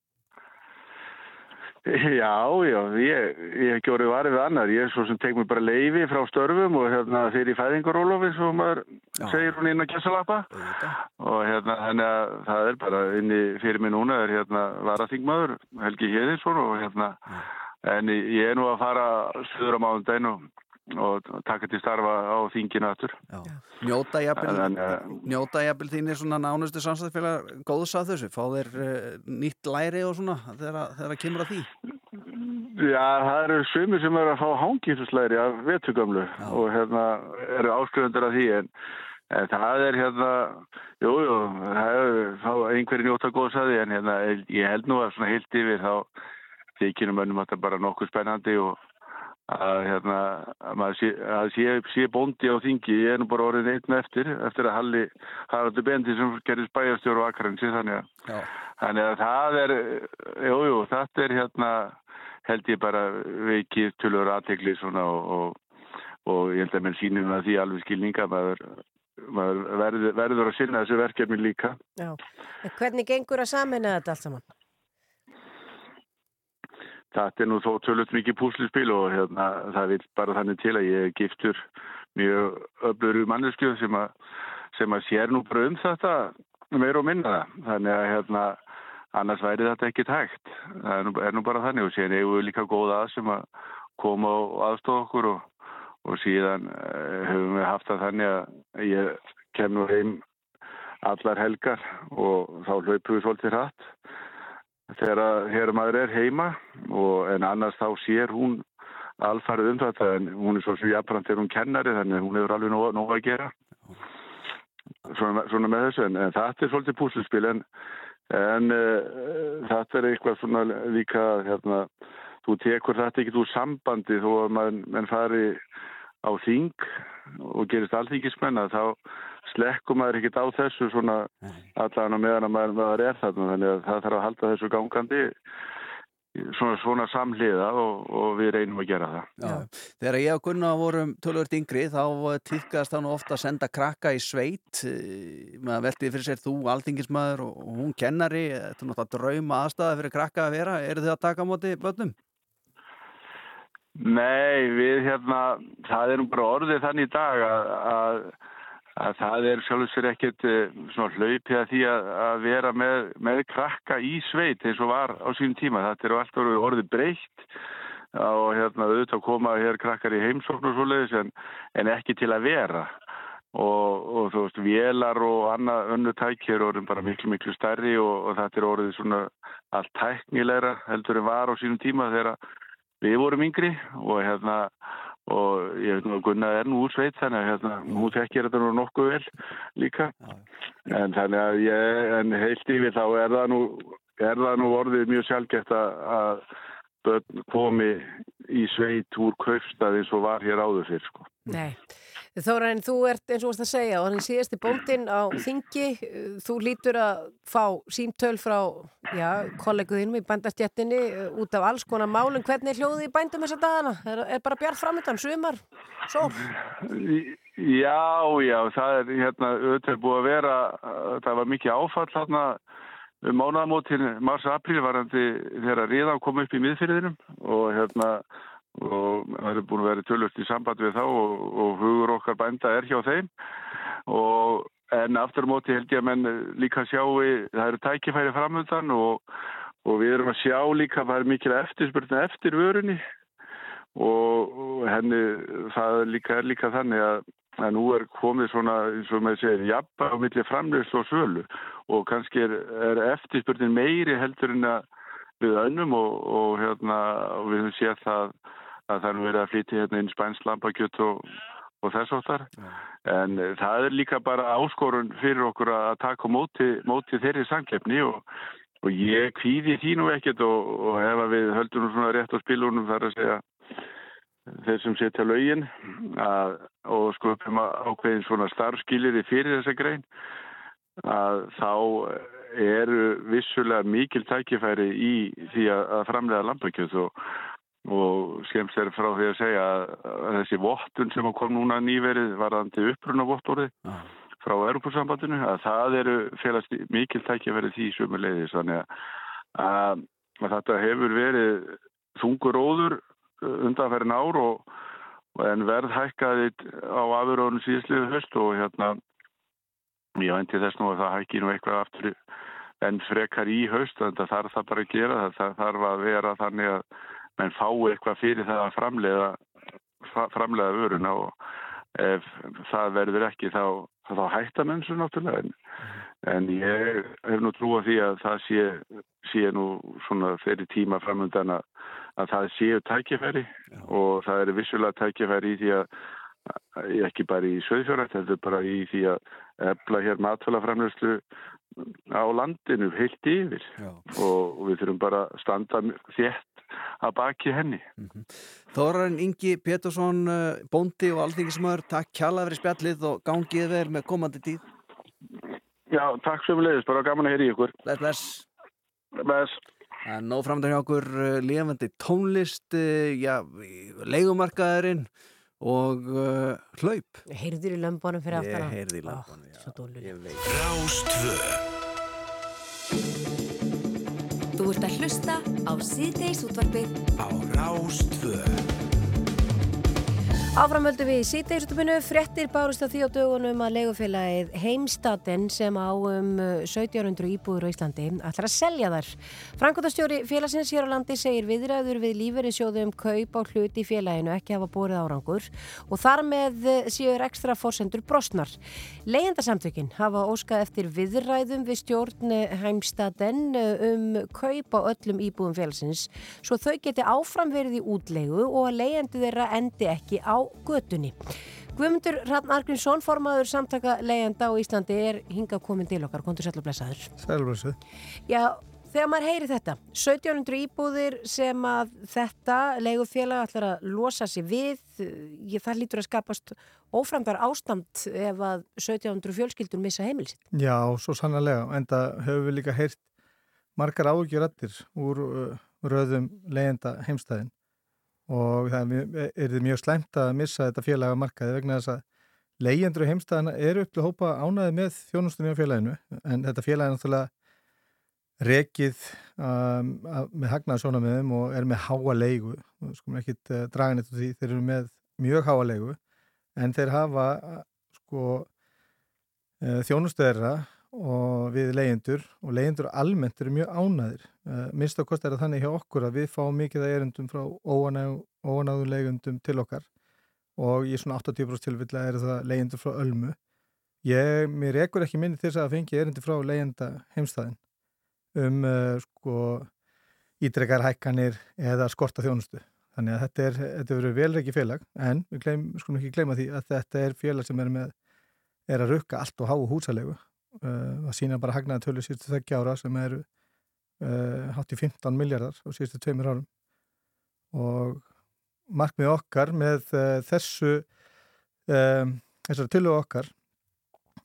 Já, já, ég, ég hef varið við annar. Ég er svo sem tek mér bara leiði frá störfum og hérna fyrir fæðingarólofi svo maður já. segir hún inn á kessalappa og hérna þannig að það er bara inni fyrir mig núna er hérna varaþingmaður Helgi Hjeðinsson og hérna já. En ég er nú að fara söður á mándaginn og og taka til starfa á þinginu aftur. Njóta jafnvel þín er svona nánustu samstæðfélag góðs að þessu, fá þeir uh, nýtt læri og svona þegar það kemur að því? Já, það eru svömi sem eru að fá hangísuslæri af vetugamlu og hérna eru áskrifendur af því en, en það er hérna jújú, jú, það er einhverju njóta góðs að því en hérna ég held nú að svona heilt yfir þá þykjum önnum að þetta bara nokkuð spennandi og að hérna að sé, að sé, sé bóndi á þingi ég er nú bara orðin einn eftir eftir að Halli Haraldur Bendi sem gerist bæjarstjóru á Akransi þannig að, þannig að það er jújú, jú, þetta er hérna held ég bara veikið tölur aðtegli svona og, og, og ég held að menn sínum að því alveg skilninga maður, maður verður, verður að sinna þessu verkefni líka. Já, en hvernig gengur að samina þetta allt saman? Þetta er nú þó tölvöld mikið púslispil og hérna, það vil bara þannig til að ég giftur mjög öflur mannesku sem, sem að sér nú bara um þetta meir og minna það. Þannig að hérna, annars væri þetta ekki tækt. Það er nú, er nú bara þannig og sér eigum við líka góða að sem að koma og aðstofa okkur og, og síðan uh, höfum við haft það þannig að ég kem nú heim allar helgar og þá hlaupum við svolítið hratt þegar maður er heima og, en annars þá sér hún alfarið um þetta en hún er svo sem jafnframt þegar hún kennari þannig hún hefur alveg nóg, nóg að gera. Svona, svona með þessu en, en þetta er svolítið púsluspil en, en uh, þetta er eitthvað svona líka hérna, þú tekur þetta ekki úr sambandi þó að mann, mann fari á þing og gerist allþingismenn að þá slekkum maður ekkert á þessu svona allan og meðan að maður, maður er þarna þannig að það þarf að halda þessu gangandi svona, svona samhliða og, og við reynum að gera það. Já. Þegar ég og Gunnar vorum tölvört yngri þá týrkast nú ofta að senda krakka í sveit maður veltiði fyrir sér þú alþingismæður og hún kennari þetta er náttúrulega drauma aðstæða fyrir krakka að vera eru þið að taka á móti börnum? Nei, við hérna það er nú bara orðið þannig í dag að, að að það er sjálfsvegar ekkert hlaupið að því að, að vera með, með krakka í sveit eins og var á sínum tíma. Þetta er alltaf orðið breytt og hérna auðvitað koma hér krakkar í heimsókn og svoleiðis en, en ekki til að vera. Og, og þú veist, vélar og annað önnu tækir orðin bara miklu miklu stærri og, og þetta er orðið svona allt tæknilegra heldur en var á sínum tíma þegar við vorum yngri og hérna og ég veit nú að Gunnar er nú úr sveit þannig að hérna, hún þekkir þetta nú nokkuð vel líka. En þannig að ég, en heilt yfir þá er það nú, er það nú orðið mjög sjálfgeft að börn komi í sveit úr kaupstað eins og var hér áður fyrr sko. Nei, Þórainn, þú ert eins og varst að segja og hann síðast í bóndin á Þingi þú lítur að fá síntöl frá kolleguðinum í bændastjættinni út af alls konar málum hvernig hljóði í bændum þessa dagana? Er, er bara bjart framöndan, sumar, sól? Já, já, það er hérna auðvitað búið að vera það var mikið áfall hérna mánaðamótin mars-april varandi þegar riðan kom upp í miðfyrðinum og hérna og það er búin að vera tölvöld í samband við þá og, og hugur okkar bænda er hjá þeim. Og en aftur á móti held ég að menn líka sjáu það eru tækifæri framöndan og, og við erum að sjá líka það er mikil eftirspurning eftir vörunni. Og, henni það líka, er líka þannig að, að nú er komið svona eins og maður segir jafn á milli framlist og svölu og kannski er, er eftirspurning meiri heldur en að við önnum og, hérna við höfum séð það að það er verið að flytja hérna inn spænst lampakjött og, og þess áttar. En uh, það er líka bara áskorun fyrir okkur að taka móti, móti þeirri samkeppni og, og ég kvíði því nú ekkert og, og ef við höldum svona rétt á spilunum þar að segja þeir sem setja lögin að, og sköpum ákveðin svona starfskilir fyrir þessa grein að þá eru vissulega mikil tækifæri í því að, að framlega lampakjöð og, og skemst er frá því að segja að, þessi vottun sem kom núna nýverið varðandi uppruna vottorði Ah. frá Europasambandinu að það eru félast mikil tækifæri því sömu leiðis þannig að, að, að þetta hefur verið þungur óður undanferðin ár og, og en verð hækkaði á afurðunum síðsliðu höst og hérna ég vænti þess nú að það hækki nú eitthvað aftur en frekar í haust en það þarf það bara að gera það, það þarf að vera þannig að menn fái eitthvað fyrir það að framleiða framleiða vöruna og ef það verður ekki þá, þá hætta menn svo náttúrulega. En, en ég hef nú trú að því að það sé, sé nú svona fyrir tíma framöndan að, að það séu tækifæri og það eru vissulega tækifæri í því að ekki bara í söðfjörðrætt, þetta er bara í því að efla hér matfælaframlöslu á landinu heilt yfir. Og, og við þurfum bara að standa þétt að baki henni. Þórarin Ingi Pétursson, eh, bóndi og alþingismör, takk kjalla fyrir spjallið og gangið vel með komandi tíð. Já, takk sem leiðis, bara gaman að heyri ykkur. Bless, bless. Bless. Framöndan hjá okkur uh, lifandi tónlist, uh, já, leigumarkaðurinn og uh, hlaup. Heyrður í lömbunum fyrir Ég aftana? heyrði í lömbunum, já. Svo dólur. Ég veit. Rástvö Þú ert að hlusta á síðdeis útvarpið. Á Rástvö Áframöldu við í sítegisutupinu, frettir bárust á því á dögunum að leigufélagið Heimstaden sem á um 1700 íbúður á Íslandi ætlar að selja þar. Frankotastjóri félagsins hér á landi segir viðræður við lífeyri sjóðum kaup á hluti í félaginu ekki hafa bórið árangur og þar með séur ekstra fórsendur brostnar. Leyendasamtökin hafa óskað eftir viðræðum við stjórn Heimstaden um kaup á öllum íbúðum félagsins svo þau geti áfram verið í útlegu og að leyendu þeirra endi ekki á götunni. Guðmundur Rann Argrímsson, formaður samtaka leyenda á Íslandi er hingað komin til okkar, kontur sætlu blessaður. Sælblessuð. Já, þegar maður heyri þetta, 1700 íbúðir sem að þetta leigufélag ætlar að losa sig við, ég, það lítur að skapast óframdar ástand ef að 1700 fjölskyldur missa heimilsitt. Já, svo sannarlega. Enda höfum við líka heyrt margar ágjörðir úr uh, röðum leyenda heimstæðin og það er þið mjög slæmt að missa þetta félag að markaði vegna þess að leyendur og heimstæðina eru upp til að hópa ánaði með þjónustunni á félaginu. En þetta félag er náttúrulega rekið um, með þeim og er með háa leigu. Sko ekki uh, draga neitt úr því. Þeir eru með mjög háa leigu. En þeir hafa sko uh, þjónustöðra og við leyendur og leyendur almennt eru mjög ánaðir uh, minnst á kost er það þannig hjá okkur að við fáum mikið að erundum frá óanáðu leyendum til okkar. Og í svona 80% tilfella er það leyendur frá Ölmu. Ég, mér ekkur ekki minni þess að fengi erundi frá leyenda heimstæðin um uh, sko ídrekar hækkanir eða skorta þjónustu. Þannig að þetta er, þetta verður velreiki félag en við gleym, skulum ekki gleyma því að þetta er félag sem er með er að rukka allt og háu húsalegu Uh, að sína bara hagnaði tölu síðustu þekki ára sem eru uh, hátt í 15 miljardar á síðustu tveimur árum. Og markmið okkar með uh, þessu þessari tölu okkar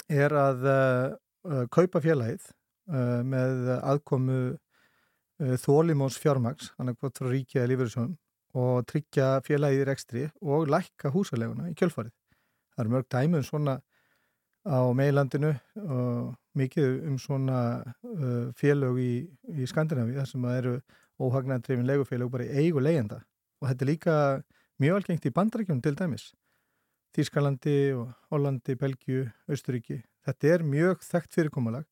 er að kaupa félagið með aðkomu þólimóns fjármags annað hvort frá ríkja lífeyrisjónum og tryggja félagið í rekstri og lækka húsaleguna í kjölfarið. Það eru mörg dæmi um svona á meilandinu og mikið um svona uh, félög í, í Skandinavíu þar sem eru óhagnandrifin legufélög bara í eigu leyenda og þetta er líka mjög algengt í bandarækjum til dæmis. Þískalandi og Hollandi, Belgiu, Östuríki þetta er mjög þekkt fyrirkomalag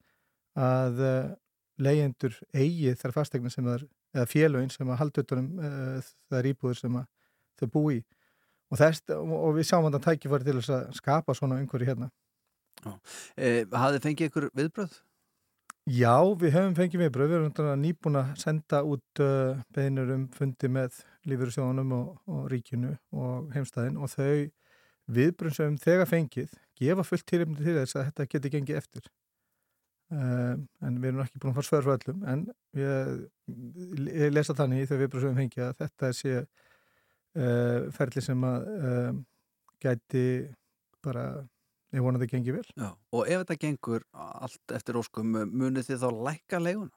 að uh, leyendur eigi þar fastegna sem það er eða félögin sem að haldutunum uh, það er íbúður sem að þau bú í. Og, þess, og við sjáum þetta tækifæri til þess að skapa svona einhverju hérna Eh, hafið fengið ykkur viðbröð? Já, við höfum fengið viðbröð. Við erum nýbúin að senda út uh, beðinur um fundi með lífyrirsjónum og, og ríkinu og heimstæðin og þau viðbrun sem þegar fengið gefa fullt tilumni til þess að þetta geti gengið eftir um, en við erum ekki búin að fara svör fyrir öllum en ég, ég lesa þannig í þau viðbrun sem við fengið að þetta sé uh, ferli sem að gæti bara ég vona að þetta gengi vel. Já, og ef þetta gengur allt eftir óskum munið þið þá lækka leiguna?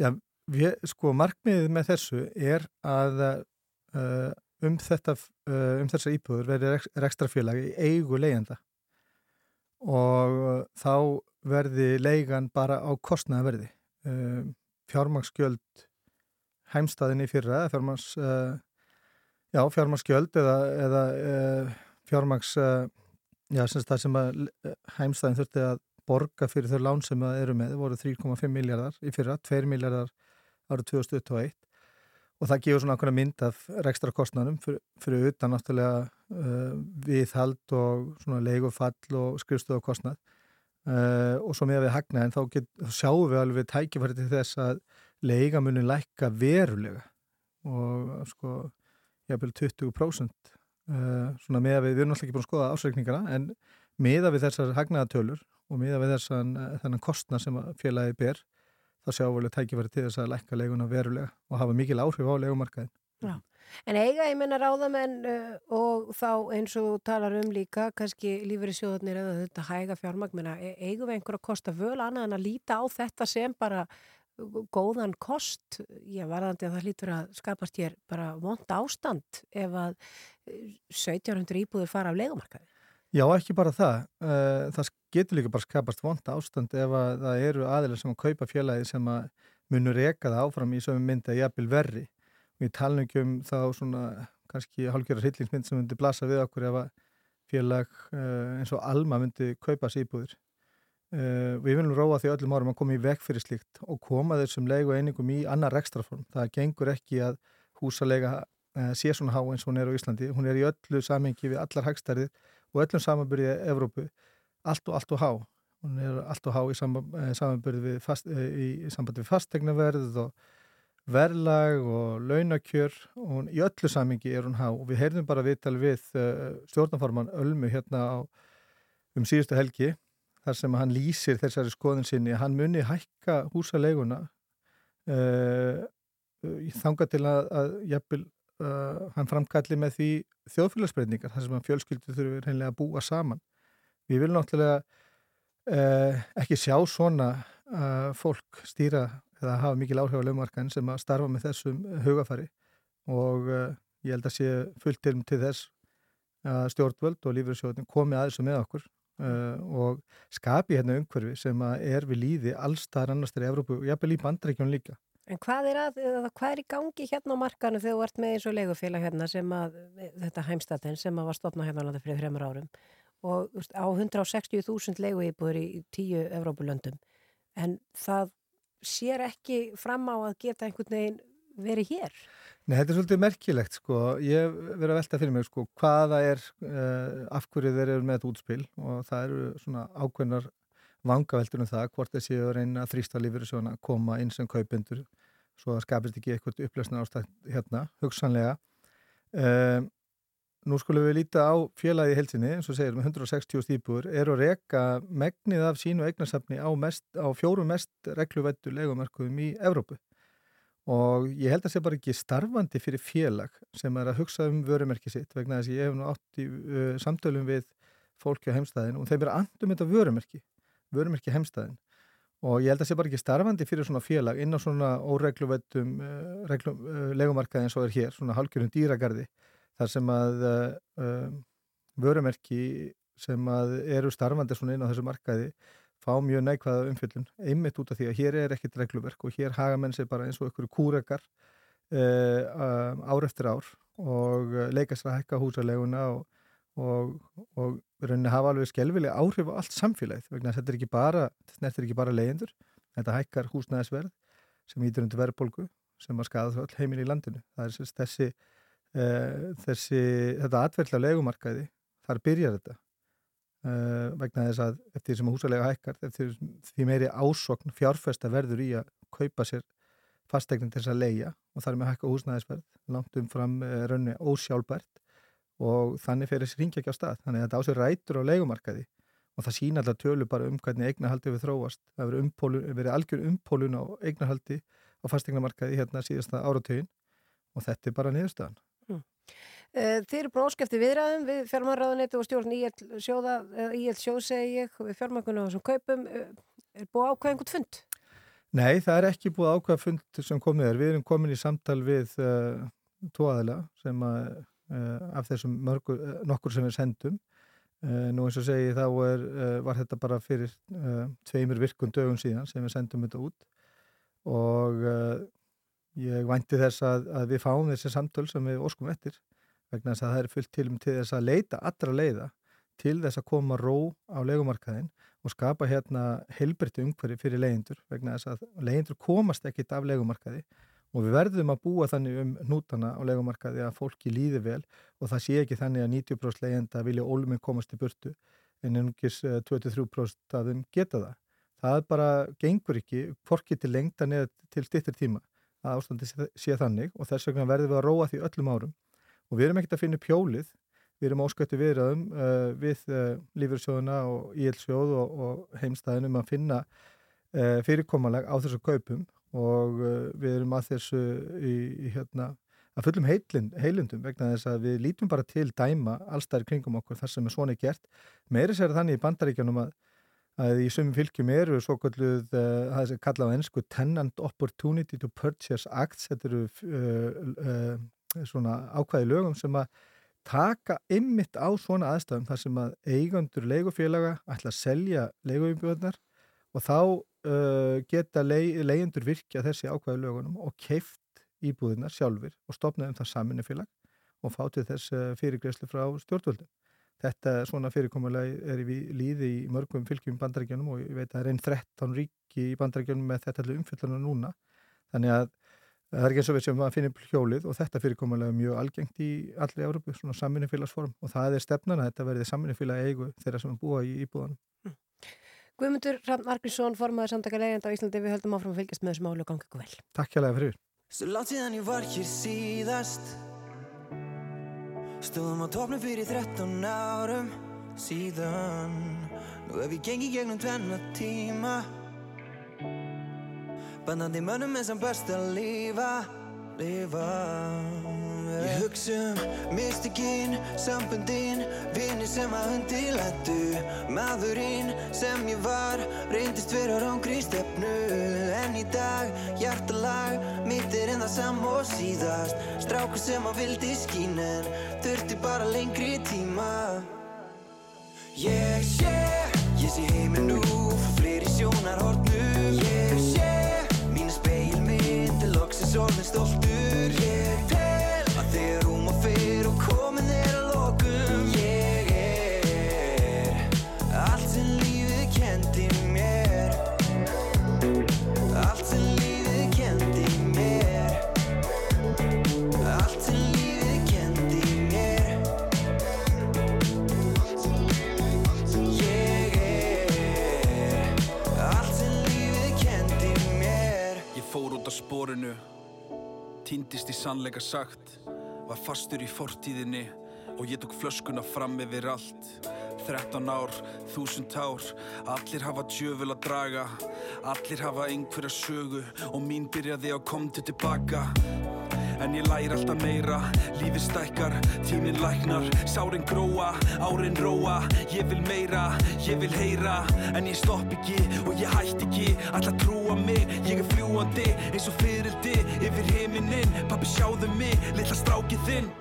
Já, við, sko markmiðið með þessu er að uh, um þetta uh, um þessar íbúður verði rekstrafélagi í eigu leiðenda og uh, þá verði leigan bara á kostnaðverði uh, fjármagsgjöld heimstaðinni fyrra fjármags já, fjármagsgjöld eða, eða fjármags já, sem það sem að heimstæðin þurfti að borga fyrir þau lán sem það eru með, voru 3,5 miljardar í fyrra, 2 miljardar árið 2021 og það gefur svona okkur mynd af rekstra kostnæðum fyrir, fyrir utan náttúrulega uh, viðhald og svona leigufall og skrifstöðu kostnæð uh, og svo með að við hagna en þá, get, þá sjáum við alveg tækifæri til þess að leigamunin lækka verulega. Og sko jafnvel 20% Uh, svona með að við, við erum alltaf ekki búin að skoða ásreikningana en með að við þessar hagnaðatölur og með að við þessan þennan kostna sem félagi ber þá sjáum við tækifæri til þess að lækka leiguna verulega og hafa mikil áhrif á leigumarkaðin Já. En eiga ég menna ráðamenn uh, og þá eins og talar um líka kannski lífur í sjóðunir eða þetta hæga fjármagmina, e eigum við einhver að kosta völ annað en að líta á þetta sem bara góðan kost, ég varðandi að það hlýtur að skapast hér bara vond ástand ef að 1700 íbúður fara af leikumarkaði. Já, ekki bara það. Það getur líka bara skapast vond ástand ef að það eru aðeins sem að kaupa félagi sem að munur reka það áfram í sögum myndi að jafnvel verri. Við talum ekki um þá svona kannski hálfgjörðar hillingsmynd sem myndi blasa við okkur ef að félag eins og Alma myndi kaupa síbúður. Uh, við viljum róa því öllum árum að koma í veg fyrir slíkt og koma þessum leigu einingum í annar ekstraform. Það gengur ekki að húsalega uh, sé svona há eins og hún er á Íslandi. Hún er í öllu samengi við allar hagstærið og öllum samanbyrði í Evrópu. Allt og allt og há. Hún er allt og há í samanbyrði við, fast, í sambandi við fastegnaverð og verðlag og launakjör og í öllu samengi er hún há og við heyrðum bara viðtal við uh, stjórnaforman Ölmu hérna á, um síðustu helgi þar sem hann lýsir þessari skoðun sinni, hann muni hækka húsaleguna uh, þanga til að, að jafnvel, uh, hann framkalli með því þjóðfélagsbreyningar, þar sem hann fjölskyldur þurfur reynilega að búa saman. Við viljum náttúrulega uh, ekki sjá svona fólk stýra eða hafa mikil áhrif á lögmarkaðin sem að starfa með þessum hugafari og ég held að sé fullt til, þess að stjórnvöld og lífeyrsjóðin komi aðeins með okkur Uh, og skapi hérna umhverfi sem er við líði allstaðar annars þegar Evrópu og jafnvel í bandrækjum líka. En hvað er, að, hvað er í gangi hérna á markanu þegar þú ert með eins og legufélag hérna sem að þetta heimstatinn sem að var stopnað hérna alveg fyrir þreymur árum og veist, á 160.000 leguýbúður í tíu Evrópulöndum en það sér ekki fram á að geta einhvern veginn verið hér? Nei, þetta er svolítið merkilegt sko. Ég verið að velta fyrir mig sko hvaða er, uh, af hverju þeir eru með þetta útspil og það eru svona ákveðnar vangaveltur um það hvort þessi að reyna að þrýsta lífur að koma inn sem kaupendur svo að skapist ekki eitthvað upplösna ástætt hérna, hugsanlega. Uh, nú skulum við líta á félagi helsinni, eins og segir með 160 stípur, eru að reka megnið af sínu eignarsafni á, mest, á fjóru mest regluvettu legumarkuðum í Evrópu og ég held að það sé bara ekki starfandi fyrir félag sem er að hugsa um vörumerki sitt vegna þess að ég hef nú átt í uh, samtölum við fólki á heimstæðin og þeim er andum þetta vörumerki, vörumerki heimstæðin. Og ég held að það sé bara ekki starfandi fyrir svona félag inn á svona óregluvettum uh, reglu, uh, legumarkaði eins og er hér, svona halgjurum dýragarði þar sem að vörumerki sem að eru starfandi svona inn á þessu markaði fá mjög neikvæða umfyllun einmitt út af því að hér er ekkit regluverk og hér haga menn sér bara eins og ykkur kúrekar uh, ár eftir ár og uh, leika sér að hækka húsaleguna og, og, og rauninni hafa alveg skelvileg áhrif á allt samfélagið vegna þetta er ekki bara, bara leyendur, þetta hækkar húsnæðisverð sem ítur undir verðbólgu sem að skada all heiminn í landinu. Það er þessi, uh, þessi þetta atverðla legumarkaði, þar byrjar þetta Uh, vegna þess að eftir sem húsalega hækkar eftir því meiri ásokn fjárfesta verður í að kaupa sér fastegnin til þess að leia og þar með hækka húsnæðisverð langt umfram uh, raunni ósjálfbært og þannig fer þessi ringja ekki á stað. Þannig að þetta á sér rætur á leikumarkaði og það sína alltaf tölu bara um hvernig eignarhaldi við þróast, það hefur umpólun, verið algjör umpólun á eignarhaldi á fastegnamarkaði hérna síðasta áratögin og þetta er bara niðurstaðan Eh, Þið eru bróskefti viðræðum við fjármannráðuneti og stjórn IL sjóð segi ég, við fjármannkunum á þessum kaupum, eh, er búið ákveð einhvern fund? Nei, það er ekki búið ákveða fund sem komið er. Við erum komin í samtal við uh, tóaðila sem að, uh, af þessum mörgur, uh, nokkur sem við sendum. Nú eins og segi þá er, var þetta bara fyrir tveimur virkun dögum síðan sem við sendum þetta út og ég vænti þess að, að við fáum þessi samtöl sem við óskum eftir vegna þess að það er fullt til um til þess að leita allra leiða til þess að koma ró á leikumarkaðin og skapa hérna helbriðti umhverfi fyrir leyendur vegna þess að leyendur komast ekkit af leikumarkaði og við verðum að búa þannig um nútana á leikumarkaði að fólki líði vel og það sé ekki þannig að 90% leyenda vilja óluminn komast í burtu en eh, 23% af þeim geta það. Það bara gengur ekki, hvorki til lengta neða til stittir tíma að ástandi sé þannig og þess vegna verðum við að róa því öllum árum og við erum ekkert að finna upp hjólið. Við erum áskættu viðraðum uh, við uh, lífyrsjóðuna og íelsjóð og, og heimstæðinum að finna uh, fyrirkomalag á þessu kaupum. Og við erum að þessu í, í hérna að fullum heilind, heilindum vegna þess að við lítum bara til dæma allstæðir kringum okkur þar sem er svona gert. Meiri sér þannig í bandaríkjanum að, að í sumum fylgjum eru svo kalluð, það er kallað á ennsku Tenant Opportunity to Purchase Acts. Þetta eru svona ákvæði lögum sem að taka ymmit á svona aðstæðum þar sem að eigandur leigufélaga ætla að selja leiguumbjöðnar og þá uh, geta leyendur virkja þessi ákvæði lögunum og keift íbúðinar sjálfur og stopna um það saminni félag og fá til þess uh, fyrirgreyslu frá stjórnvöldum. Þetta svona fyrirkomulega er í líði í mörgum fylgjum bandarækjunum og ég veit að það er einn 13 ríki í bandarækjunum með þetta umfyllunum núna. Þannig að það er ekki eins og við sem að finna upp hjólið og þetta fyrirkomulega er mjög algengt í allri Európu, svona saminifélagsform og það er stefnan að þetta verði saminifélag eigu þeirra sem búa í íbúðanum. Guðmundur Hrafn Margrísson, formaður samtaka leiðenda á Íslandi, við höldum áfram að fylgjast með þessu málu og ganga ykkur vel. Takk hjá fyrir. Svo látt síðan ég var hér síðast Stóðum á topnum fyrir 13 árum síðan Nú hef ég gengið gegnum tvenna tíma Bandandi mönnum er sem best að lifa, lifa Ég hugsa um mystikinn, sambundinn, vinni sem að undirlættu Maðurinn sem ég var, reyndist vera rángri stefnu. En í dag, hjartalag, mitt er en það sam og síðast. Strákur sem að vildi skín en þurfti bara lengri tíma. Ég sé, ég sé heiminn nú, frá fleiri sjónarhornum Ég sé, orðin stoltur Ég tel að þegar rúm og fyrr og komin er að lokum. Ég er allt sem lífið kendi mér. Allt sem lífið kendi mér. Allt sem lífið kendi mér. Ég er allt sem lífið kendi mér. Ég fór út á spórinu, týndist í sannleika sagt, var fastur í fortíðinni og ég tók flöskuna fram yfir allt. 13 ár, þúsund ár, allir hafa djöful að draga, allir hafa einhverja sögu og mín byrjaði á komdu tilbaka. En ég læri alltaf meira, lífið stækkar, tíminn læknar, sárin gróa, árin róa, ég vil meira, ég vil heyra, en ég stopp ekki og ég hætti ekki, alla trúa mig, ég er fljúandi eins og fyrildi yfir heiminin, pappi sjáðu mig, litla strákið þinn.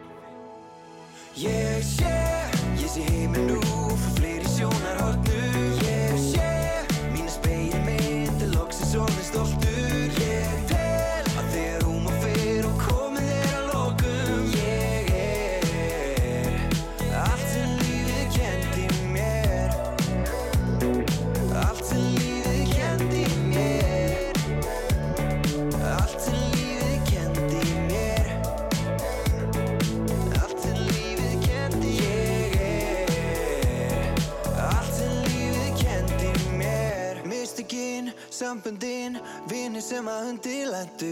Ég sé, ég sé heiminn sambundin, vinir sem að undirlendu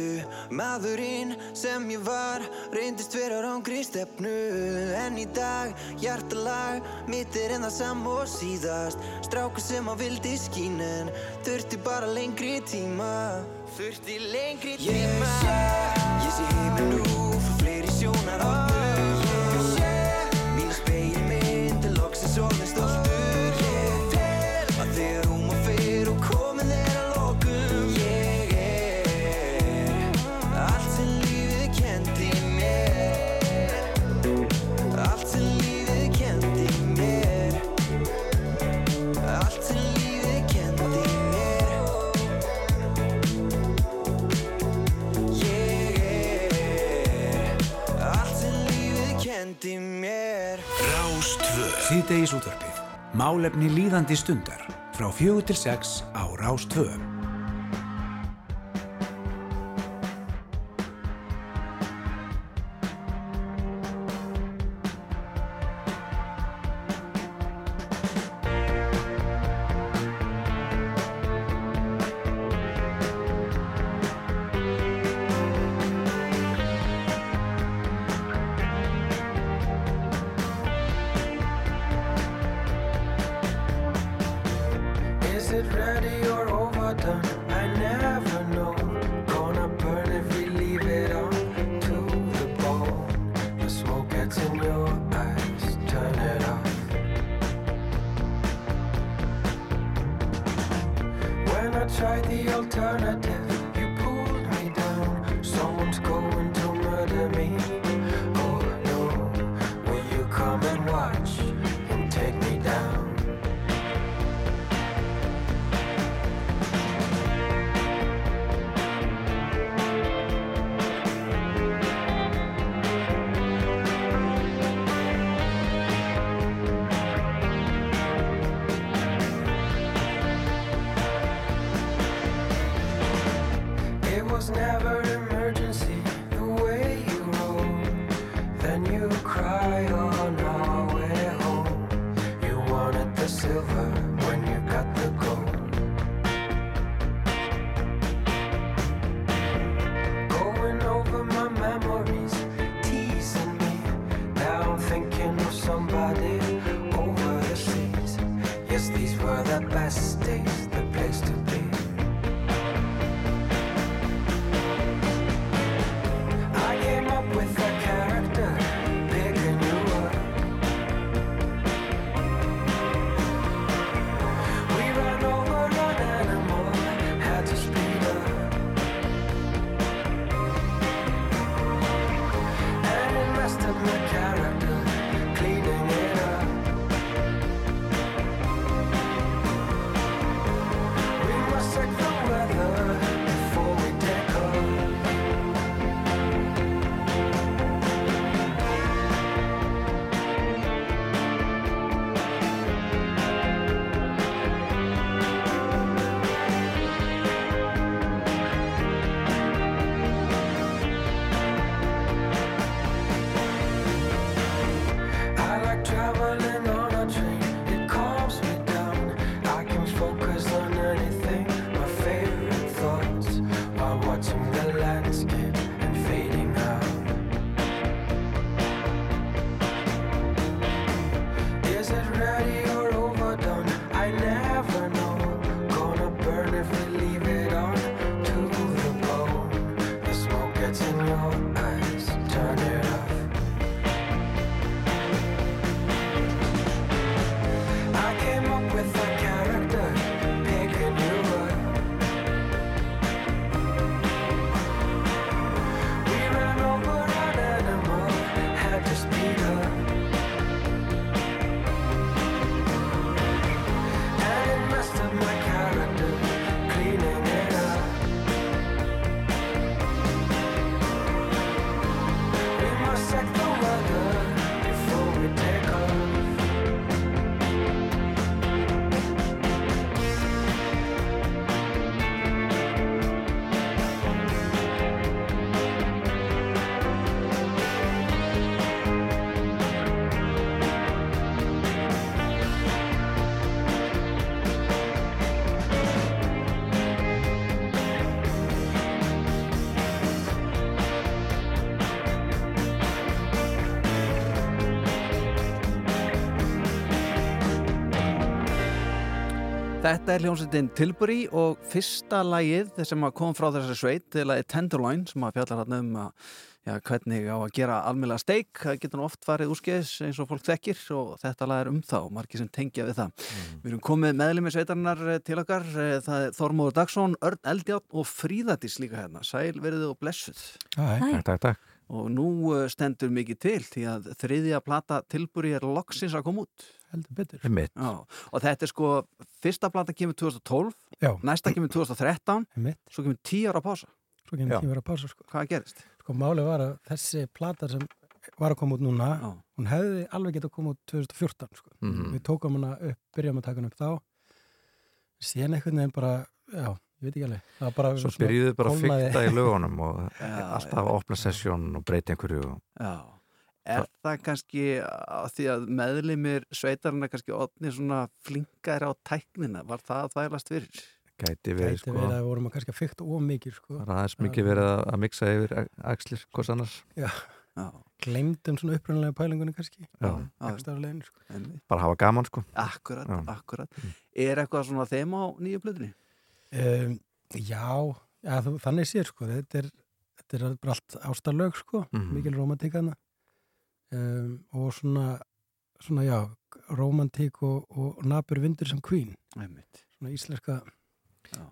Maðurinn sem ég var, reyndist vera rángri stefnu. En í dag, hjartalag, mitt er en það sam og síðast. Strákur sem á vildi skín en þurfti bara lengri tíma. Þurfti lengri tíma. Ég sé, ég sé heiminn nú, fyrir fleiri sjónar Ég lífið kendi mér. Rástvö Síðdegis útvarpið. Málefni líðandi stundar. Frá fjögur til sex á Rástvö was never emergency the way you roll. Then you cry Þetta er hljómsveitin Tilbury og fyrsta lagið sem kom frá þessari sveit til að er Tenderloin sem að fjallar hann um að já, hvernig á að gera almjöla steik það getur nú oft farið úrskeiðis eins og fólk þekkir og þetta lag er um þá, margir sem tengja við það. Við erum komið meðlimi sveitarinnar eh, til okkar, eh, það er Þormóður Dagsson, Örn Eldjátt og Fríðadís líka hérna, sæl verið og blessuð. Hæ, takk, takk, takk. Og nú eh, stendur mikið til því að þriðja plata Tilbury er loksins að koma út. Heldur betur. Já, og þetta er sko, fyrsta plata kemur 2012, Já. næsta kemur 2013, Einmitt. svo kemur 10 ára pása. Svo kemur tíu ára pása sko. Hvað gerist? Sko málið var að þessi plata sem var að koma út núna, hún hefði alveg getað að koma út 2014 sko. Mhm. Við tókum hana upp, byrjum að taka hana upp þá, síðan einhvern veginn bara, já, ég veit ekki alveg. Það var bara Svo byrjuðu bara að fykta í lögunum og <laughs> Já, alltaf að opna sessjón og breyta einhverju og Já. Er það kannski að því að meðlimir sveitarinn er kannski odni svona flinkar á tæknina? Var það að þvælast fyrir? gæti verið Gæti sko verið að við vorum að kannski að fykta of mikið sko. Það er aðeins mikið verið að, að mixa yfir axlir hvers annars Já. Já. Glemdum svona upprænlega pælingunni kannski. Já. Ekstaflegin sko. bara hafa gaman sko Akkurat, Já. akkurat. Er eitthvað svona þeim á nýju blöðinni? Um, já, ja, þú, þannig sér sko, þetta er, þetta er bara allt ástarlög sko, Mhm. mikil romantík hana um, og svona, svona já, romantík og, og nabur vindur sem kvín. Einmitt. Svona íslenska,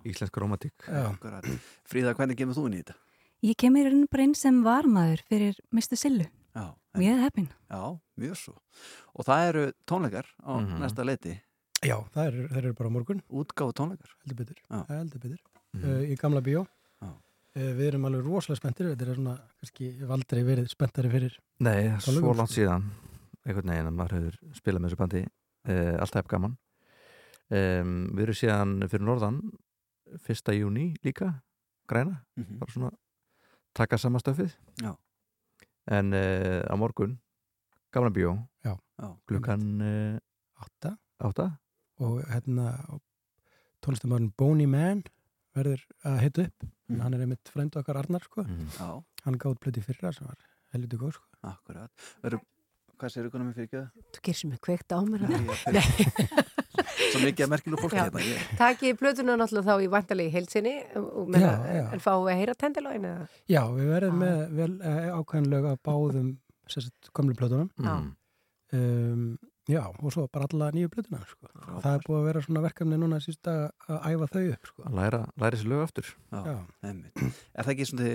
Íslensk romantík Já. Akkurat. Fríða, hvernig kemur þú inn í þetta? Ég kemur inn bara inn sem varmaður fyrir Mr. Sillu. Já. Mjög heppin. Já, mjög svo. Og það eru tónleikar á Mhm. næsta leiti. já, það eru er er bara morgun. Útgáfu tónleikar. Heldur betur, Já. heldur betur. Mhm. Uh, í gamla bíó. Uh, við erum alveg rosalega spenntir, þetta er svona, kannski, ég hef aldrei verið spenntari fyrir Nei, svo langt síðan einhvern veginn að maður hefur spilað með þessu bandi uh, alltaf hef gaman um, Við erum síðan fyrir norðan 1. júni líka græna, Mhm. bara svona taka sama stöfið Já. en uh, á morgun gamla bíó Já. Já. klukkan uh, átta. átta og hérna tónlistamörn Boney Man verður að hita upp Mhm. hann er einmitt frænd okkar Arnar sko Já. hann gátt plöti fyrra sem var helviti góð sko Akkurat. Veru, hvað sér ykkur með fyrir ekki það? Þú gerir sem er kveikt á mér. Nei, ég- <laughs> Svo mikið að merkilu fólki Já. hérna. Ég... Takk plötuna náttúrulega þá í vantalegi heilsinni Já, já. en fáum við að heyra tendilóin eða? já, við verðum með vel eh, að báðum gamlu plötunum Já. um, já, og svo bara alla nýju plötuna sko. það er búið að vera svona verkefni núna síst að að æfa þau upp sko. að læra, læra þessi lög aftur Já, Já. Er það ekki svona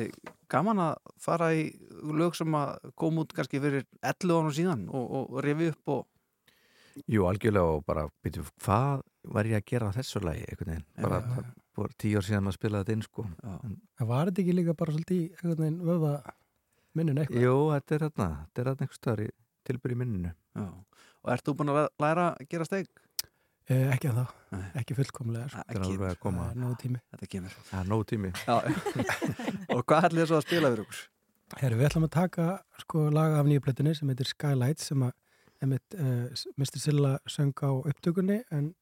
gaman að fara í lög sem að koma út kannski fyrir 11 árum síðan og, og, rifi upp og Jú, algjörlega og bara býtum, hvað var ég að gera á þessu lagi einhvern veginn, bara Já. það voru tíu ár síðan maður spilaði þetta inn sko en, var þetta ekki líka bara svolítið í einhvern veginn vöða minnin eitthvað Jú, þetta er þarna, þetta er þarna einhver staðar í tilbyrði minninu Já. Og ert þú búin að læra að gera steik? Eh, ekki að þá, ekki fullkomlega sko. Þetta er alveg að koma Það er nógu tími Þetta kemur Það er nógu tími Já. <laughs> Og hvað ætlir þið svo að spila fyrir okkur? Herru, við ætlum að taka sko laga af nýju plötunni sem heitir Skylight sem að emitt, uh, Mr. Silla söng á upptökunni en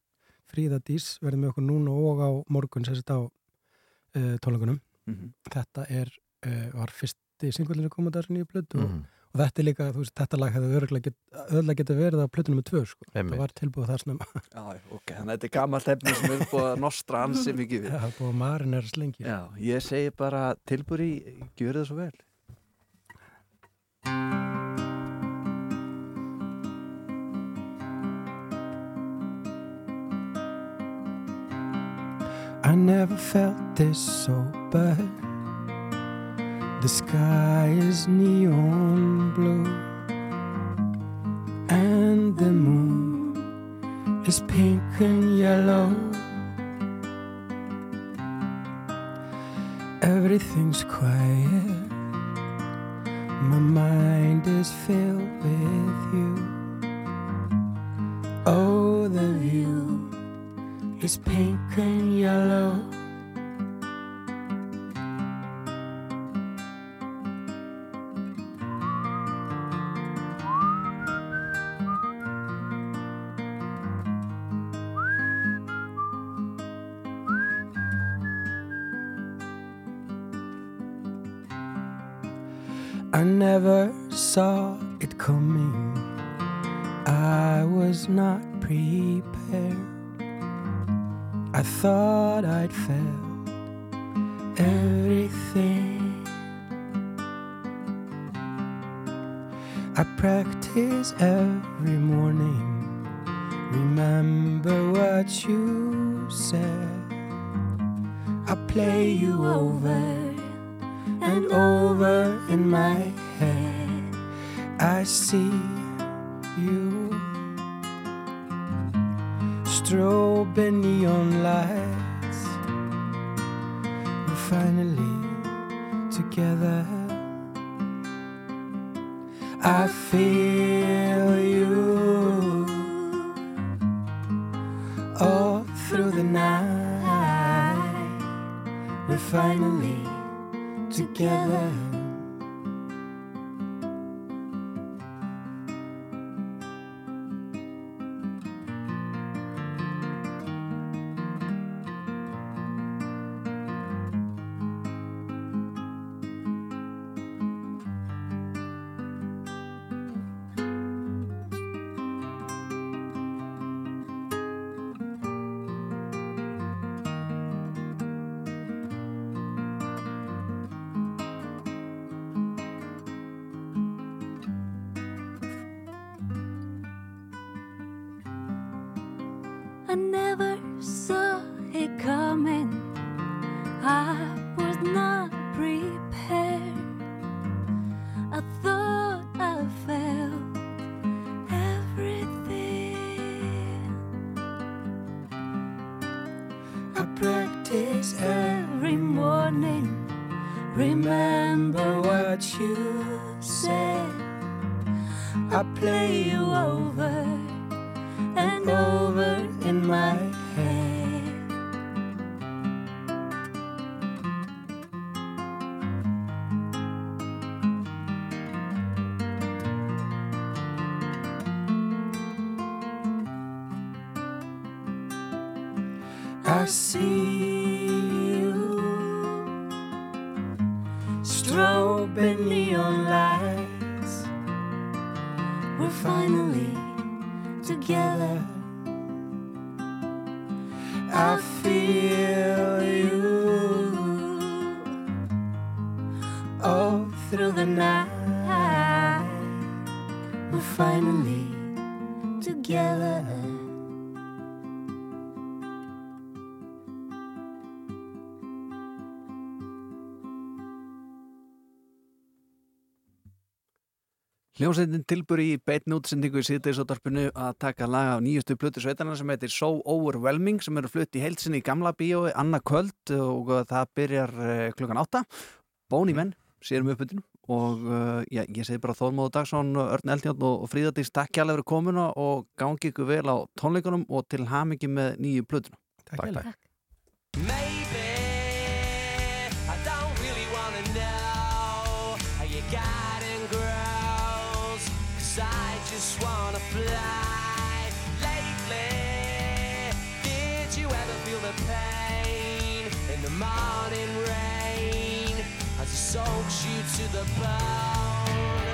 Fríða Dís verður með okkur núna og á morgun sérst á uh, tónleikunum. Mhm. Þetta er, uh, var fyrsti singullinu komað þessu nýju plötu og, og þetta er líka, þú veist, þetta lag hefði öðrulega getið verið á plötunum með tvö, sko. Einmitt. Það var tilbúið þar snemma. Já, ok, þannig að þetta er gammalt efni sem er búið að nostra ansi <laughs> mikið við. Já, búið að marin er slengi. Já, ég segi bara tilbúri, gjör það svo vel. I never felt this so bad. The sky is neon blue, and the moon is pink and yellow. Everything's quiet. My mind is filled with you. Oh, the view is pink and yellow. Never saw it coming. I was not prepared. I thought I'd felt everything. I practice every morning. Remember what you said. I play you over and over in my head. I see you strobing neon lights. We're finally together. I feel you all through the night. We're finally together. Hljómsveitin tilbúr í beitn útsendingu í síðdeisóttarpinu að taka lag af nýjustu plötu sveitarnar sem heitir So Overwhelming sem eru flutt í heilsinni í gamla bíói Anna Köld og uh, það byrjar uh, klukkan átta. Bóni menn, sérum uppbytinu og uh, já, ég segi bara Þórmóðu Dagsson, Örn Eldjátt og Fríðardís takk hjá fyrir komuna og gangi ykkur vel á tónleikunum og til hamingi með nýju plötuna. Takk takk. Soaks you to the bone?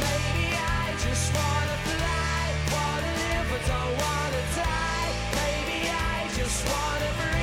Maybe I just wanna fly. Wanna live but don't wanna die. Maybe I just wanna breathe.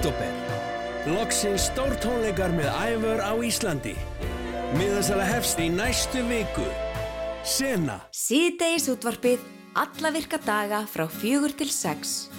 Oktober. Loksins stórtónleikar með æfur á Íslandi. Miðasala hefst í næstu viku. Sena. Síðdeis útvarpið alla virka daga frá fjögur til sex.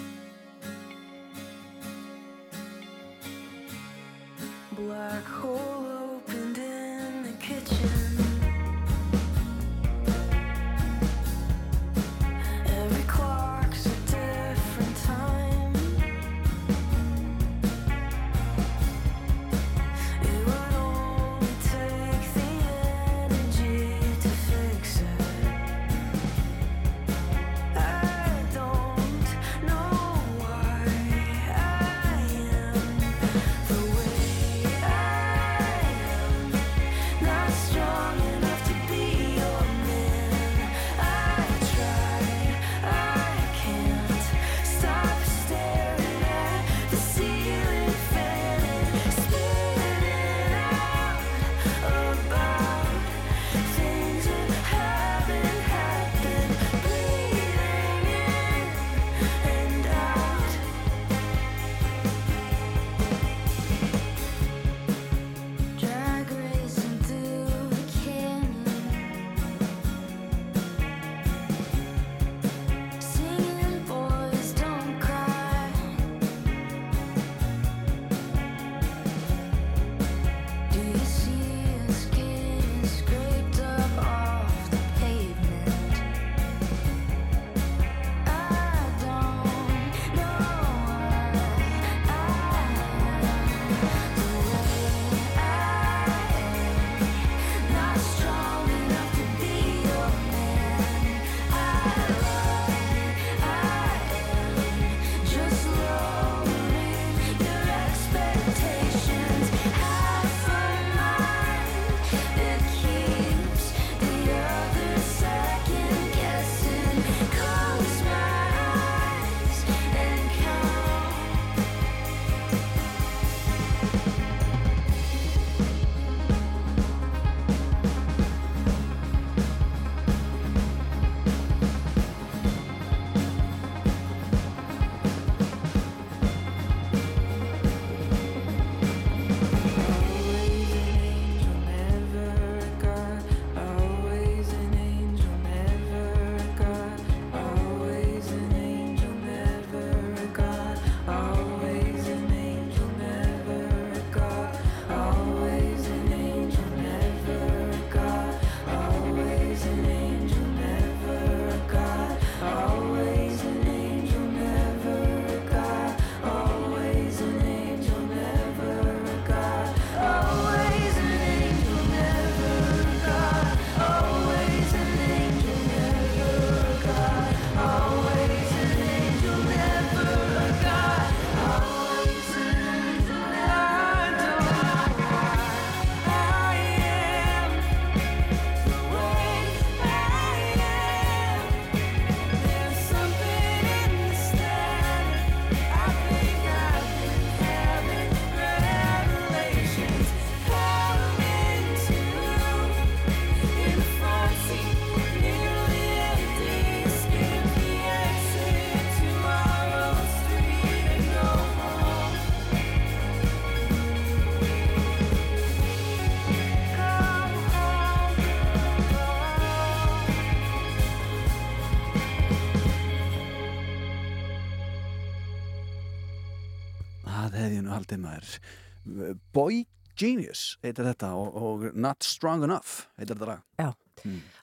Haldið maður Boy Genius heitir þetta og, og Not Strong Enough heitir þetta lag Já.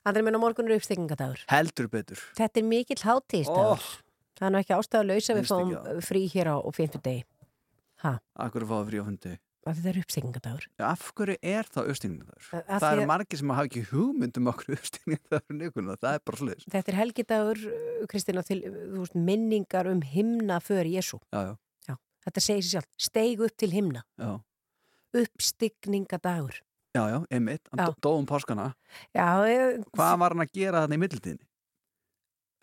Andri minn á morgun er uppstekingadagur. Heldur betur Þetta er mikill hátíðstagur. Það er nú ekki ástæða að lausa við fáum frí hér á, 50 degi. Ha, Akkur fáið frí á hundi að þetta er uppstekingadagur. Af hverju er það uppstingningaður? Að Það eru margir sem hafa ekki hugmynd um okkur <laughs> uppstingningaður nýkuna, það er bara sluðis Þetta er helgidagur, Kristina, til veist, minningar um himna för Jésu. Já, Já, þetta segir sér sjálf. Steig upp til himna. já, Uppstigningadagur. já, já einmitt, hann dóðum páskana Já, ég, Hvað var hann að gera þarna í mildinni?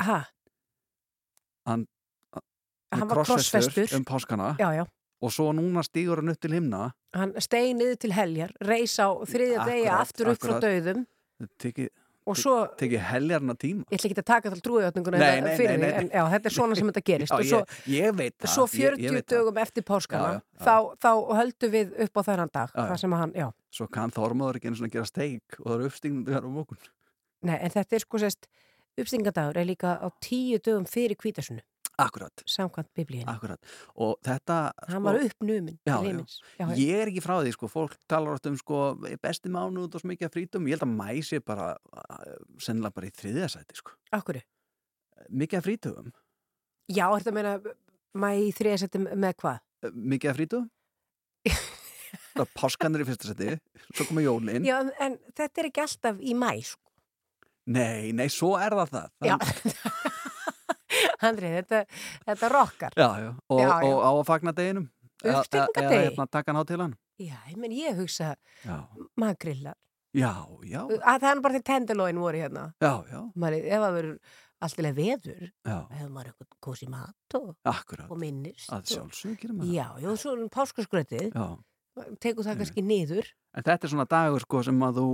ha, Hann, Hann var krossfestur um páskana já, já. og svo núna stígur hann upp til himna Hann steig niður til heljar, reis á þriðja degi aftur upp frá döðum. tekið og svo tekið heljarna tíma. Ég ætla ekki að taka en já, þetta er svona sem þetta <laughs> gerist. Já, og svo, ég, ég veit það svo ég- ég 40 veit það. dögum eftir páskana Já, já. Þá, þá höldum við upp á þennan dag hann, Svo kann Þormaður ekki einu svona gera steik og það eru uppstingningar á mókun nei, en þetta er sko sérst uppstingadagur er líka á tíu dögum fyrir kvítasunnu, Akkurat, samkvæmt biblíinu akkurat. Og þetta hann sko, var uppnumin Já, já. já. Ég er ekki frá því, sko, fólk talar oft um sko, besti mánuð og svo mikið af frítum. Ég held að mæ sé bara uh, sennilega bara í þriðasæti, sko. Akkurru? Mikið af frítugum, Já, þetta meina maður í þriðasetti með hvað? Uh, mikið af frítugum <laughs> Það er páskanir í fyrsta seti svo koma jólin. Já, en, þetta er ekki alltaf í mæ sko. Nei, nei, svo er það það. Já Andri, þetta, þetta rokkar. Já, já, og, Já, já. og á að fagna deginum. Uppstigningadegi? Eða hérna taka hann á til hann. Já, ég menn ég hugsa Já, magrillar já, já, að það er bara því tenderlóin voru hérna. Já, já, maður, ef það verður alltilega veður hefur maður eitthvað kósi mat og, og minnist Að og- sjálfsög gerir maður Já, já, svo er páskaskrötið Já, tekur það kannski niður. En þetta er svona dagur sko sem að þú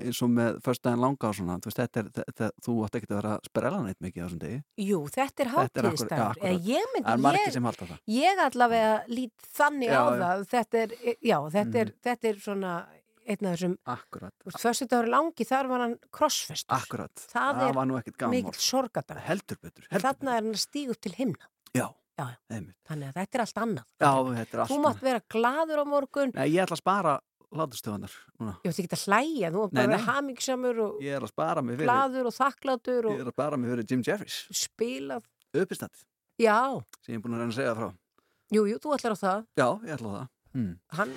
eins og með föstudaginn langa og svona, þú veist, þetta er, þetta, þú átt ekki að vera að sprella neitt mikið á þessum degi. Jú, þetta er akkurat. Eða ég Það myndi, ég, það. ég allavega lít þannig Já, á. Mhm. það. Þetta er, já, þetta er, þetta er svona einn af þessum Föstudagur langi, þar var hann crossfestur akkurat. Það er var nú ekkit gaman mikill sorgadar Heldur betur, Þarna er hann að stíga upp til himna. Já, Já, Þannig að þetta er allt annað Já, þetta er allt Þú mátt vera gladur á morgun. Nei, ég ætla að spara hlátustöðunar núna. Ég ætla ekki að hlæja, þú mátt bara vera hamingsamur og Ég er að spara mig fyrir gladur og þakklátur Ég og er að spara mig fyrir Jim Jeffries spilað. Uppistand, Já, sem ég er búin að reyna að segja frá. Jú, jú, þú ætlar á það. Já, ég ætla á það hmm. Hann,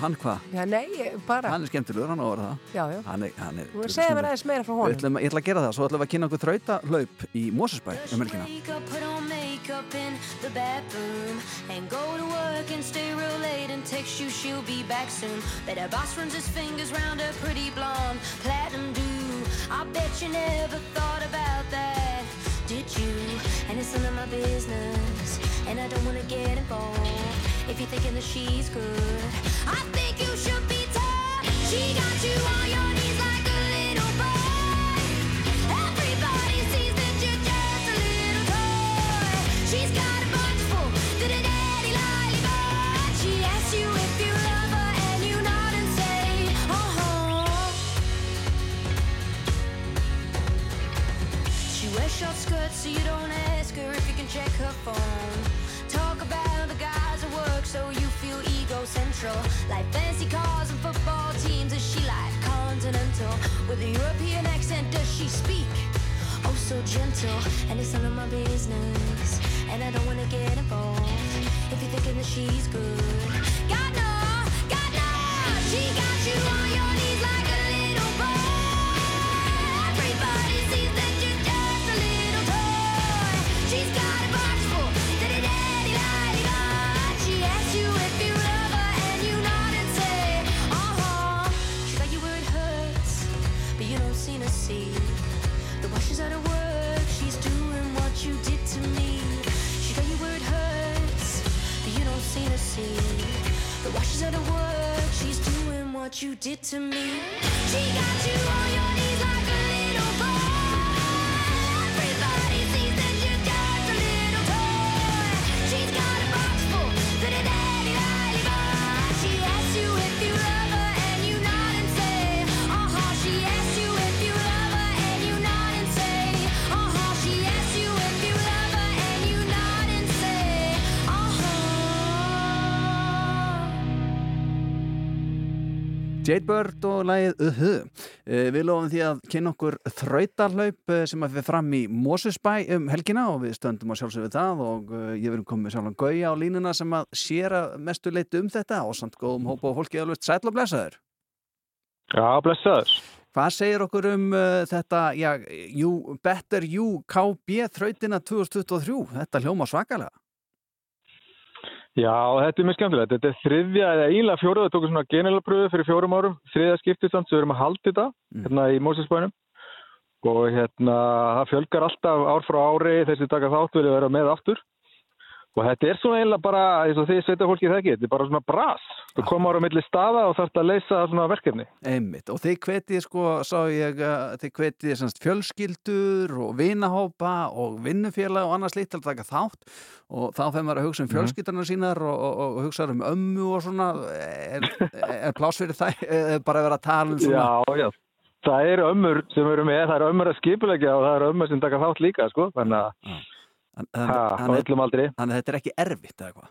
Hann hvað? já, nei, bara. Hann er skemmtilegur, hann á að vera það. Já, já, Hann er, hann er þú verður að segja mér aðeins meira frá Við honum ætlum, Ég ætla að gera það, svo ætlum við að kynna okkur þrauta hlaup í Mósesbæ um helgina? And it's none of my business, and I don't wanna get involved. If you're thinking that she's good, I think you should be tough. She got you on your knees like a little boy. Everybody sees that you're just a little toy. She's got a bunch full, did a daddy lollipop. She asks you if you love her, and you nod and say, huh. She wears short skirts, so you don't ego. Like fancy cars and football teams, is she like continental? With a European accent, does she speak? Oh, so gentle, and it's none of my business. And I don't wanna get involved if you're thinking that she's good. God no, God no, she got she's of work, she's doing what you did to me. She got you on your Jade Bird og lagið Uhu. Eh, Við lofum því að kynna okkur þrautarlaup eh, sem að við fram í Mósusbæ um helgina og við stöndum að sjálfsögðu það og eh, ég verðum komið með sjálfan Gauja á línuna sem að séra mestu leiti um þetta og samt góðum hópa og fólki alveg sætla og blessaður. Já, blessaður. Hvað segir okkur um uh, þetta, já, you, Better You KB þrautina 2023? Þetta hljóma svakalega. Já, þetta er mjög skemmtilegt. Þetta er þriðja eða eiginlega fjóruð. Það tókum svona genelapröfu fyrir fjórum árum. Þriðja skiptist þannig sem við erum að halda þetta hérna í Mósesbænum. Og hérna, það fjölgar alltaf ár frá ári þessi taka þátt vilja vera með aftur. Og þetta er svona eiginlega bara, eins og því sveita fólki þekki, þetta er bara svona bras. Þú koma ára á milli staða og þarfst að leysa svona verkefni. Einmitt, og þið hvetið sko, sá ég að þið hvetið semst fjölskyldur og vinahópa og vinnufélag og annars lít til að taka þátt og þá fenn maður að hugsa um Mhm. fjölskyldunar sínar og, og, og hugsa um ömmu og svona er, er pláss fyrir það bara verið að tala um svona Já, já. Það eru ömmur sem eru með, það eru ömmur að skipulegja og það eru ömmur sem taka þátt líka, sko. Þannig að, ha, á öllum aldrei. Þannig að þetta er ekki erfitt eða hvað?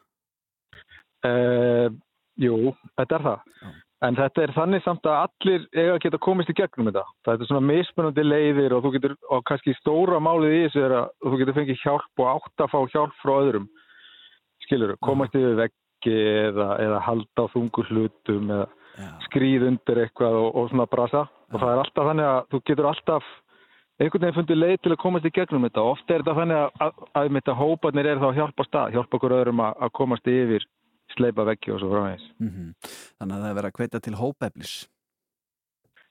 Uh, jú, þetta er það. En þetta er þannig samt að allir eiga að geta komist í gegnum þetta. Það er svona mismunandi leiðir og þú getur, og kannski stóra málið í þessu er að þú getur fengið hjálp og átt að fá hjálp frá öðrum. Skilur, komast yfir veggi eða, eða halda á þungur hlutum eða skrýð undir eitthvað og, og svona brasa. Og það er alltaf þannig að þú getur alltaf einhvern veginn fundið leið til að komast í gegnum þetta. Ofta er þetta þannig að, að, að, að hóparnir er þá að hjálpa stað, hjálpa okkur öðrum að, að komast yfir sleipa veggi og svo framvegis. Mhm. Þannig að það er verið að hvetja til hópeflis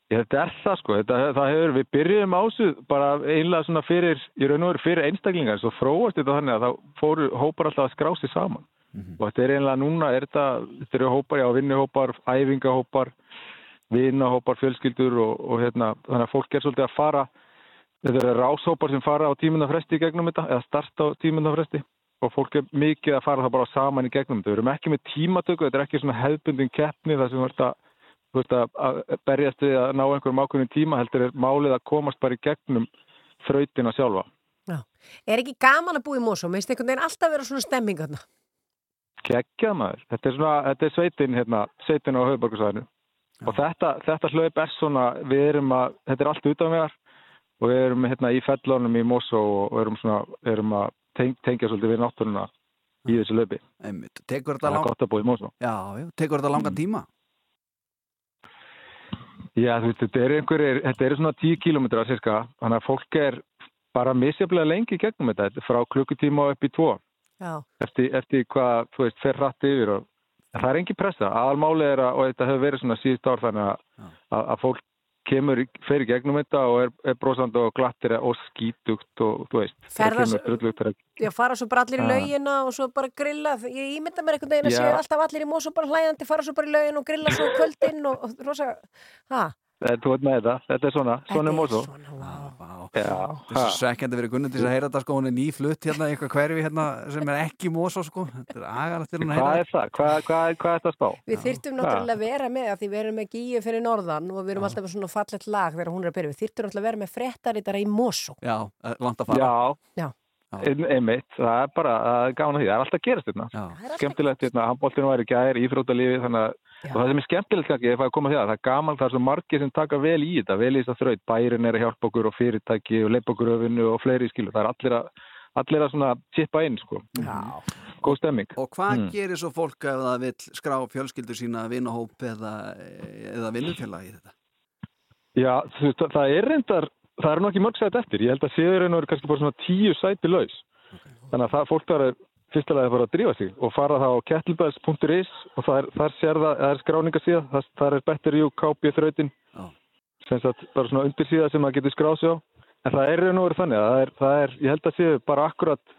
Ég, þetta er það sko, þetta, það hefur, við byrjuðum ásu bara einlega svona fyrir, í raun og veru fyrir einstaklingar, svo þróast þetta þannig að það fóru hópar alltaf að skrá sig saman og þetta er einlega núna, er þetta, þetta eru hópar, já, vinnuhópar, æfingahópar, vinahópar, fjölskyldur og, og hérna, þannig að fólk er svolítið að fara, þetta eru ráshópar sem fara á tímundafresti í gegnum þetta, eða starta á tímundafresti og fólk er mikið að fara það bara saman í gegnum þetta, við erum ekki með tímatöku, þetta er ekki svona hefðbundin keppni þar sem við erum að veist berjast við að ná einhverjum ákveðin tíma heldur er málið að komast bara í gegnum þrautina sjálfa. Já. Er ekki gaman að búa í Mosó? Meist einhvern veginn alltaf vera svona stemming þarna? Kekjað maður. Þetta er svona, þetta er sveitin hérna, sveitin á höfuborgarsvæðinu. Og þetta, þetta hlaup er svona, við erum að, þetta er allt utanvegar og við erum hérna í fellunum í Mosó og erum svona, erum að teng, tengja svolítið við náttúruna í þessu. Einmitt. Tekur þetta er lang... gott að búa í Mosó. Já, já, tekur þetta langan tíma? Já, þú veist, þetta er einhverjir, þetta eru svona 10 kílómetrar cirka, þannig að fólk er bara misjaflega lengi gegnum þetta, þetta er frá klukkutíma og upp í tvo, Já. eftir, eftir hvað, þú veist, fer rætt yfir og það er engin pressa, aðalmáli er að, og þetta hefur verið svona síðust ár þannig að, að, að fólk kemur, fer í gegnum þetta og er, er brosandi og glattir og skítugt og, þú veist, þegar Já, fara svo bara allir í Já. laugina og svo bara grilla. Ég ímynda mér einhvern veginn að séu alltaf allir í Mosó bara hlæðandi, fara svo bara í laugin og grilla svo á kvöldin og, og rosa, ha? Þú veit með þetta, þetta er svona, svona er Mosó. Já, Það er svo svekkjandi verið gunnum til þess að heyra þetta sko, hún er nýflutt hérna í eitthvað hverfi hérna sem er ekki mósa sko, þetta er agalegt fyrir hún að Hvað heyra. er það? Hvað, hvað, hvað er þetta að spá? Við þyrftum náttúrulega að vera með að því við erum með gíu fyrir norðan og við erum alltaf með svona fallet lag þegar hún er að byrja. Við þyrftum náttúrulega að vera með fréttaritara í Mosó. Já, eh, langt að fara. Já, Já. Ein- einmitt, það er bara það er gána því, það er alltaf að gerast hérna. Skemmtilegt hérna, handbóltinu væri gær, íþróttalífi þannig að og það sem er skemmtilegt kannski, ef að koma því að það er gaman, það er svo margir sem taka vel í þetta, vel í þess að þraut, bærin er að hjálpa okkur og fyrirtæki og leipa okkur öfinu og fleiri skilu, það er allir að allir að svona tippa inn, sko. Já. góð stemming. Og hvað Mm. gerir svo fólk ef það vil skrá fjölskyldur sína vinahóp eða, eða vinnufélagi í þetta? Já, þú veist, það er reyndar það er nú ekki mörg sætt eftir, ég held að séður einu kannski bara svona tíu sæti laus. Þannig að það, fólk þarf fyrsta að fara að drífa sig og fara þá á kettlebells.is og það er, þar sér það, það er skráningasíða það, það er Better You KB þrautin. Sem sagt bara svona undirsíða sem maður getur skráð sig á. En það er og verið þannig að það er, það er, ég held að séu bara akkurat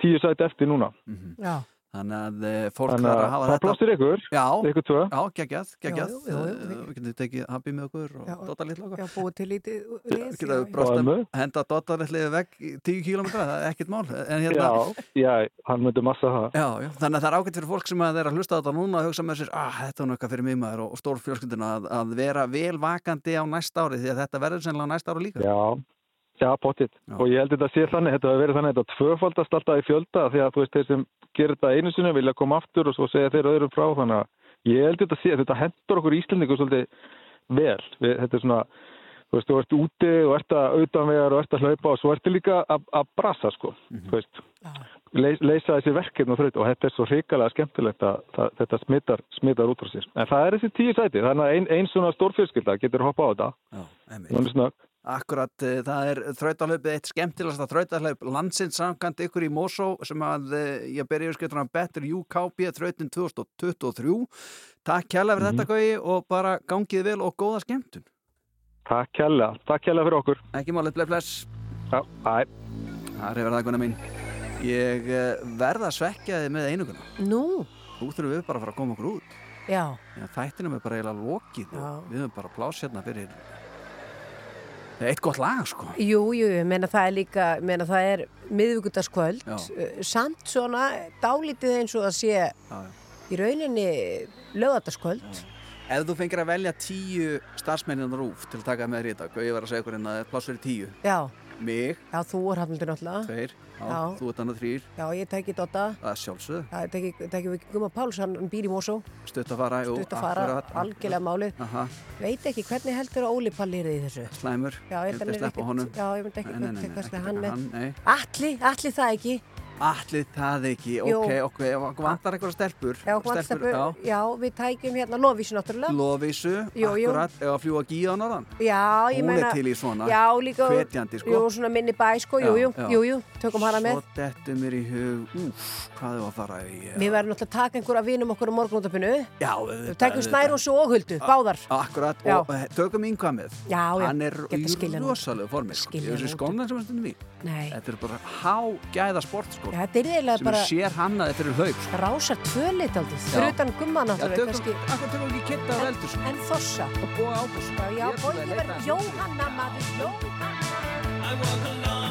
tíu sæti eftir núna. Já. Þannig að eh, fólk Þannig þarf að að hafa það þetta plossir ykkur, Já, ykkur tvö. Já, geggjað, geggjað. Eh, Við getum tekið happy með okkur og Dota litla okkur Já, búið til lítið. Geta <laughs> við brostum, henda Dota litla veg í 10 km, það er ekkert mál. En hérna, Já, já, hann myndi massa það. Já, já, þannig að það er ágætt fyrir fólk sem að er að hlusta á þetta núna að hugsa með sér, ah, þetta er eitthvað fyrir mig maður og, og stór fjölskylduna að, að vera vel vakandi á næsta ári því að þetta verður sennilega á næsta ári líka. Já, já, pottitt. Og ég held þetta sé þannig, þetta hefur verið þannig, þetta tvöfaldast alltaf í fjölda því að þú veist, þeir sem gerir þetta einu sinni vilja koma aftur og svo segja þeir öðrum frá, þannig að ég held þetta sé, þetta hendur okkur Íslandingu svolítið vel. Við, þetta er svona, þú veist, þú ert úti og ert að auðanvegar og ert að hlaupa og svo ertu líka að, að brasa, sko, þú veist, leys, leysa þessi verkefni og þraut og þetta er svo hrikalega skemmtilegt að það, þetta smittar, smittar út frá sér. En það er þessi tíu sæti, þannig að ein, ein svona stórfjölskylda getur hoppa á þetta. Já. Akkurat, eh, það er þrautahlaupið eitt skemmtilegasta þrautahlaup landsins samkant ykkur í Mosó sem að eh, ég berja yfirskiptuna Better UKB þrautin 2023 Takk kjærlega fyrir þetta Gauði og bara gangið vel og góða skemmtun Takk kjærlega, takk kjærlega fyrir okkur. Ekki málið, blei bless Já, bæ. Það er verið það Gunnar mín Ég uh, verða að svekja þið með einuguna. Nú? Nú þurfum við bara að fara að koma okkur út. Já. Já, þættinum er bara eiginlega lokið og við höfum bara pláss hérna fyrir eitt gott lag, sko. Jú, jú, ég meina það er líka, meina það er miðvíkudaskvöld, Já. samt svona dálítið eins og að sé Já, í rauninni lögataskvöld. Ef þú fengir að velja tíu starfsmennin rúf til að taka með þér í dag, og ég var að segja ykkur hérna að það er pláss fyrir tíu. Já. Mig, Já, þú er hafnildur náttúrulega. tveir, já, Já. þú ert annað þrýr, Já, ég teki Dotta. það er sjálfsögð, Það teki, teki við Guma Páls, hann býr í Mosó. stutt að fara, jú, Stutt að fara, akkurat. algjörlega málið. Aha, Veit ekki, hvernig heldur að Óli Palli er í þessu? slæmur, Já, ég ég held að myndi er sleppa honum. Já, ég myndi ekki Nei, nei, nei, nei. Alli, alli það ekki. Allir það ekki, Jú. ok, ok, vantar einhverja stelpur, Já, stelpur, já, já, við tækjum hérna Lovísu náttúrulega. Lovísu, Jú, jú. akkurat, ef að fljúa gíða norðan. Já, ég Hún meina... er til í svona, Já, líka... hvetjandi, sko. Jú, svona minni bæ, sko, jú, jú, Já, jú, jú, tökum hana með. Svo dettur mér í hug, úf, hvað er að fara í... Við verðum náttúrulega að taka einhverja vinum okkur á morgunútapinu. Já, Við tækjum Snærós og Huldu, báðar. Akkurat, og eh, tökum yngvað með. Sko. Skóna sem er sér hannaði fyrir hlaup, sko. rásar tvölit aldrei. Já. Fyrir utan gumma náttúrulega, sko. En Þossa. Og búa ábús. Jóhanna maður, Jóhanna.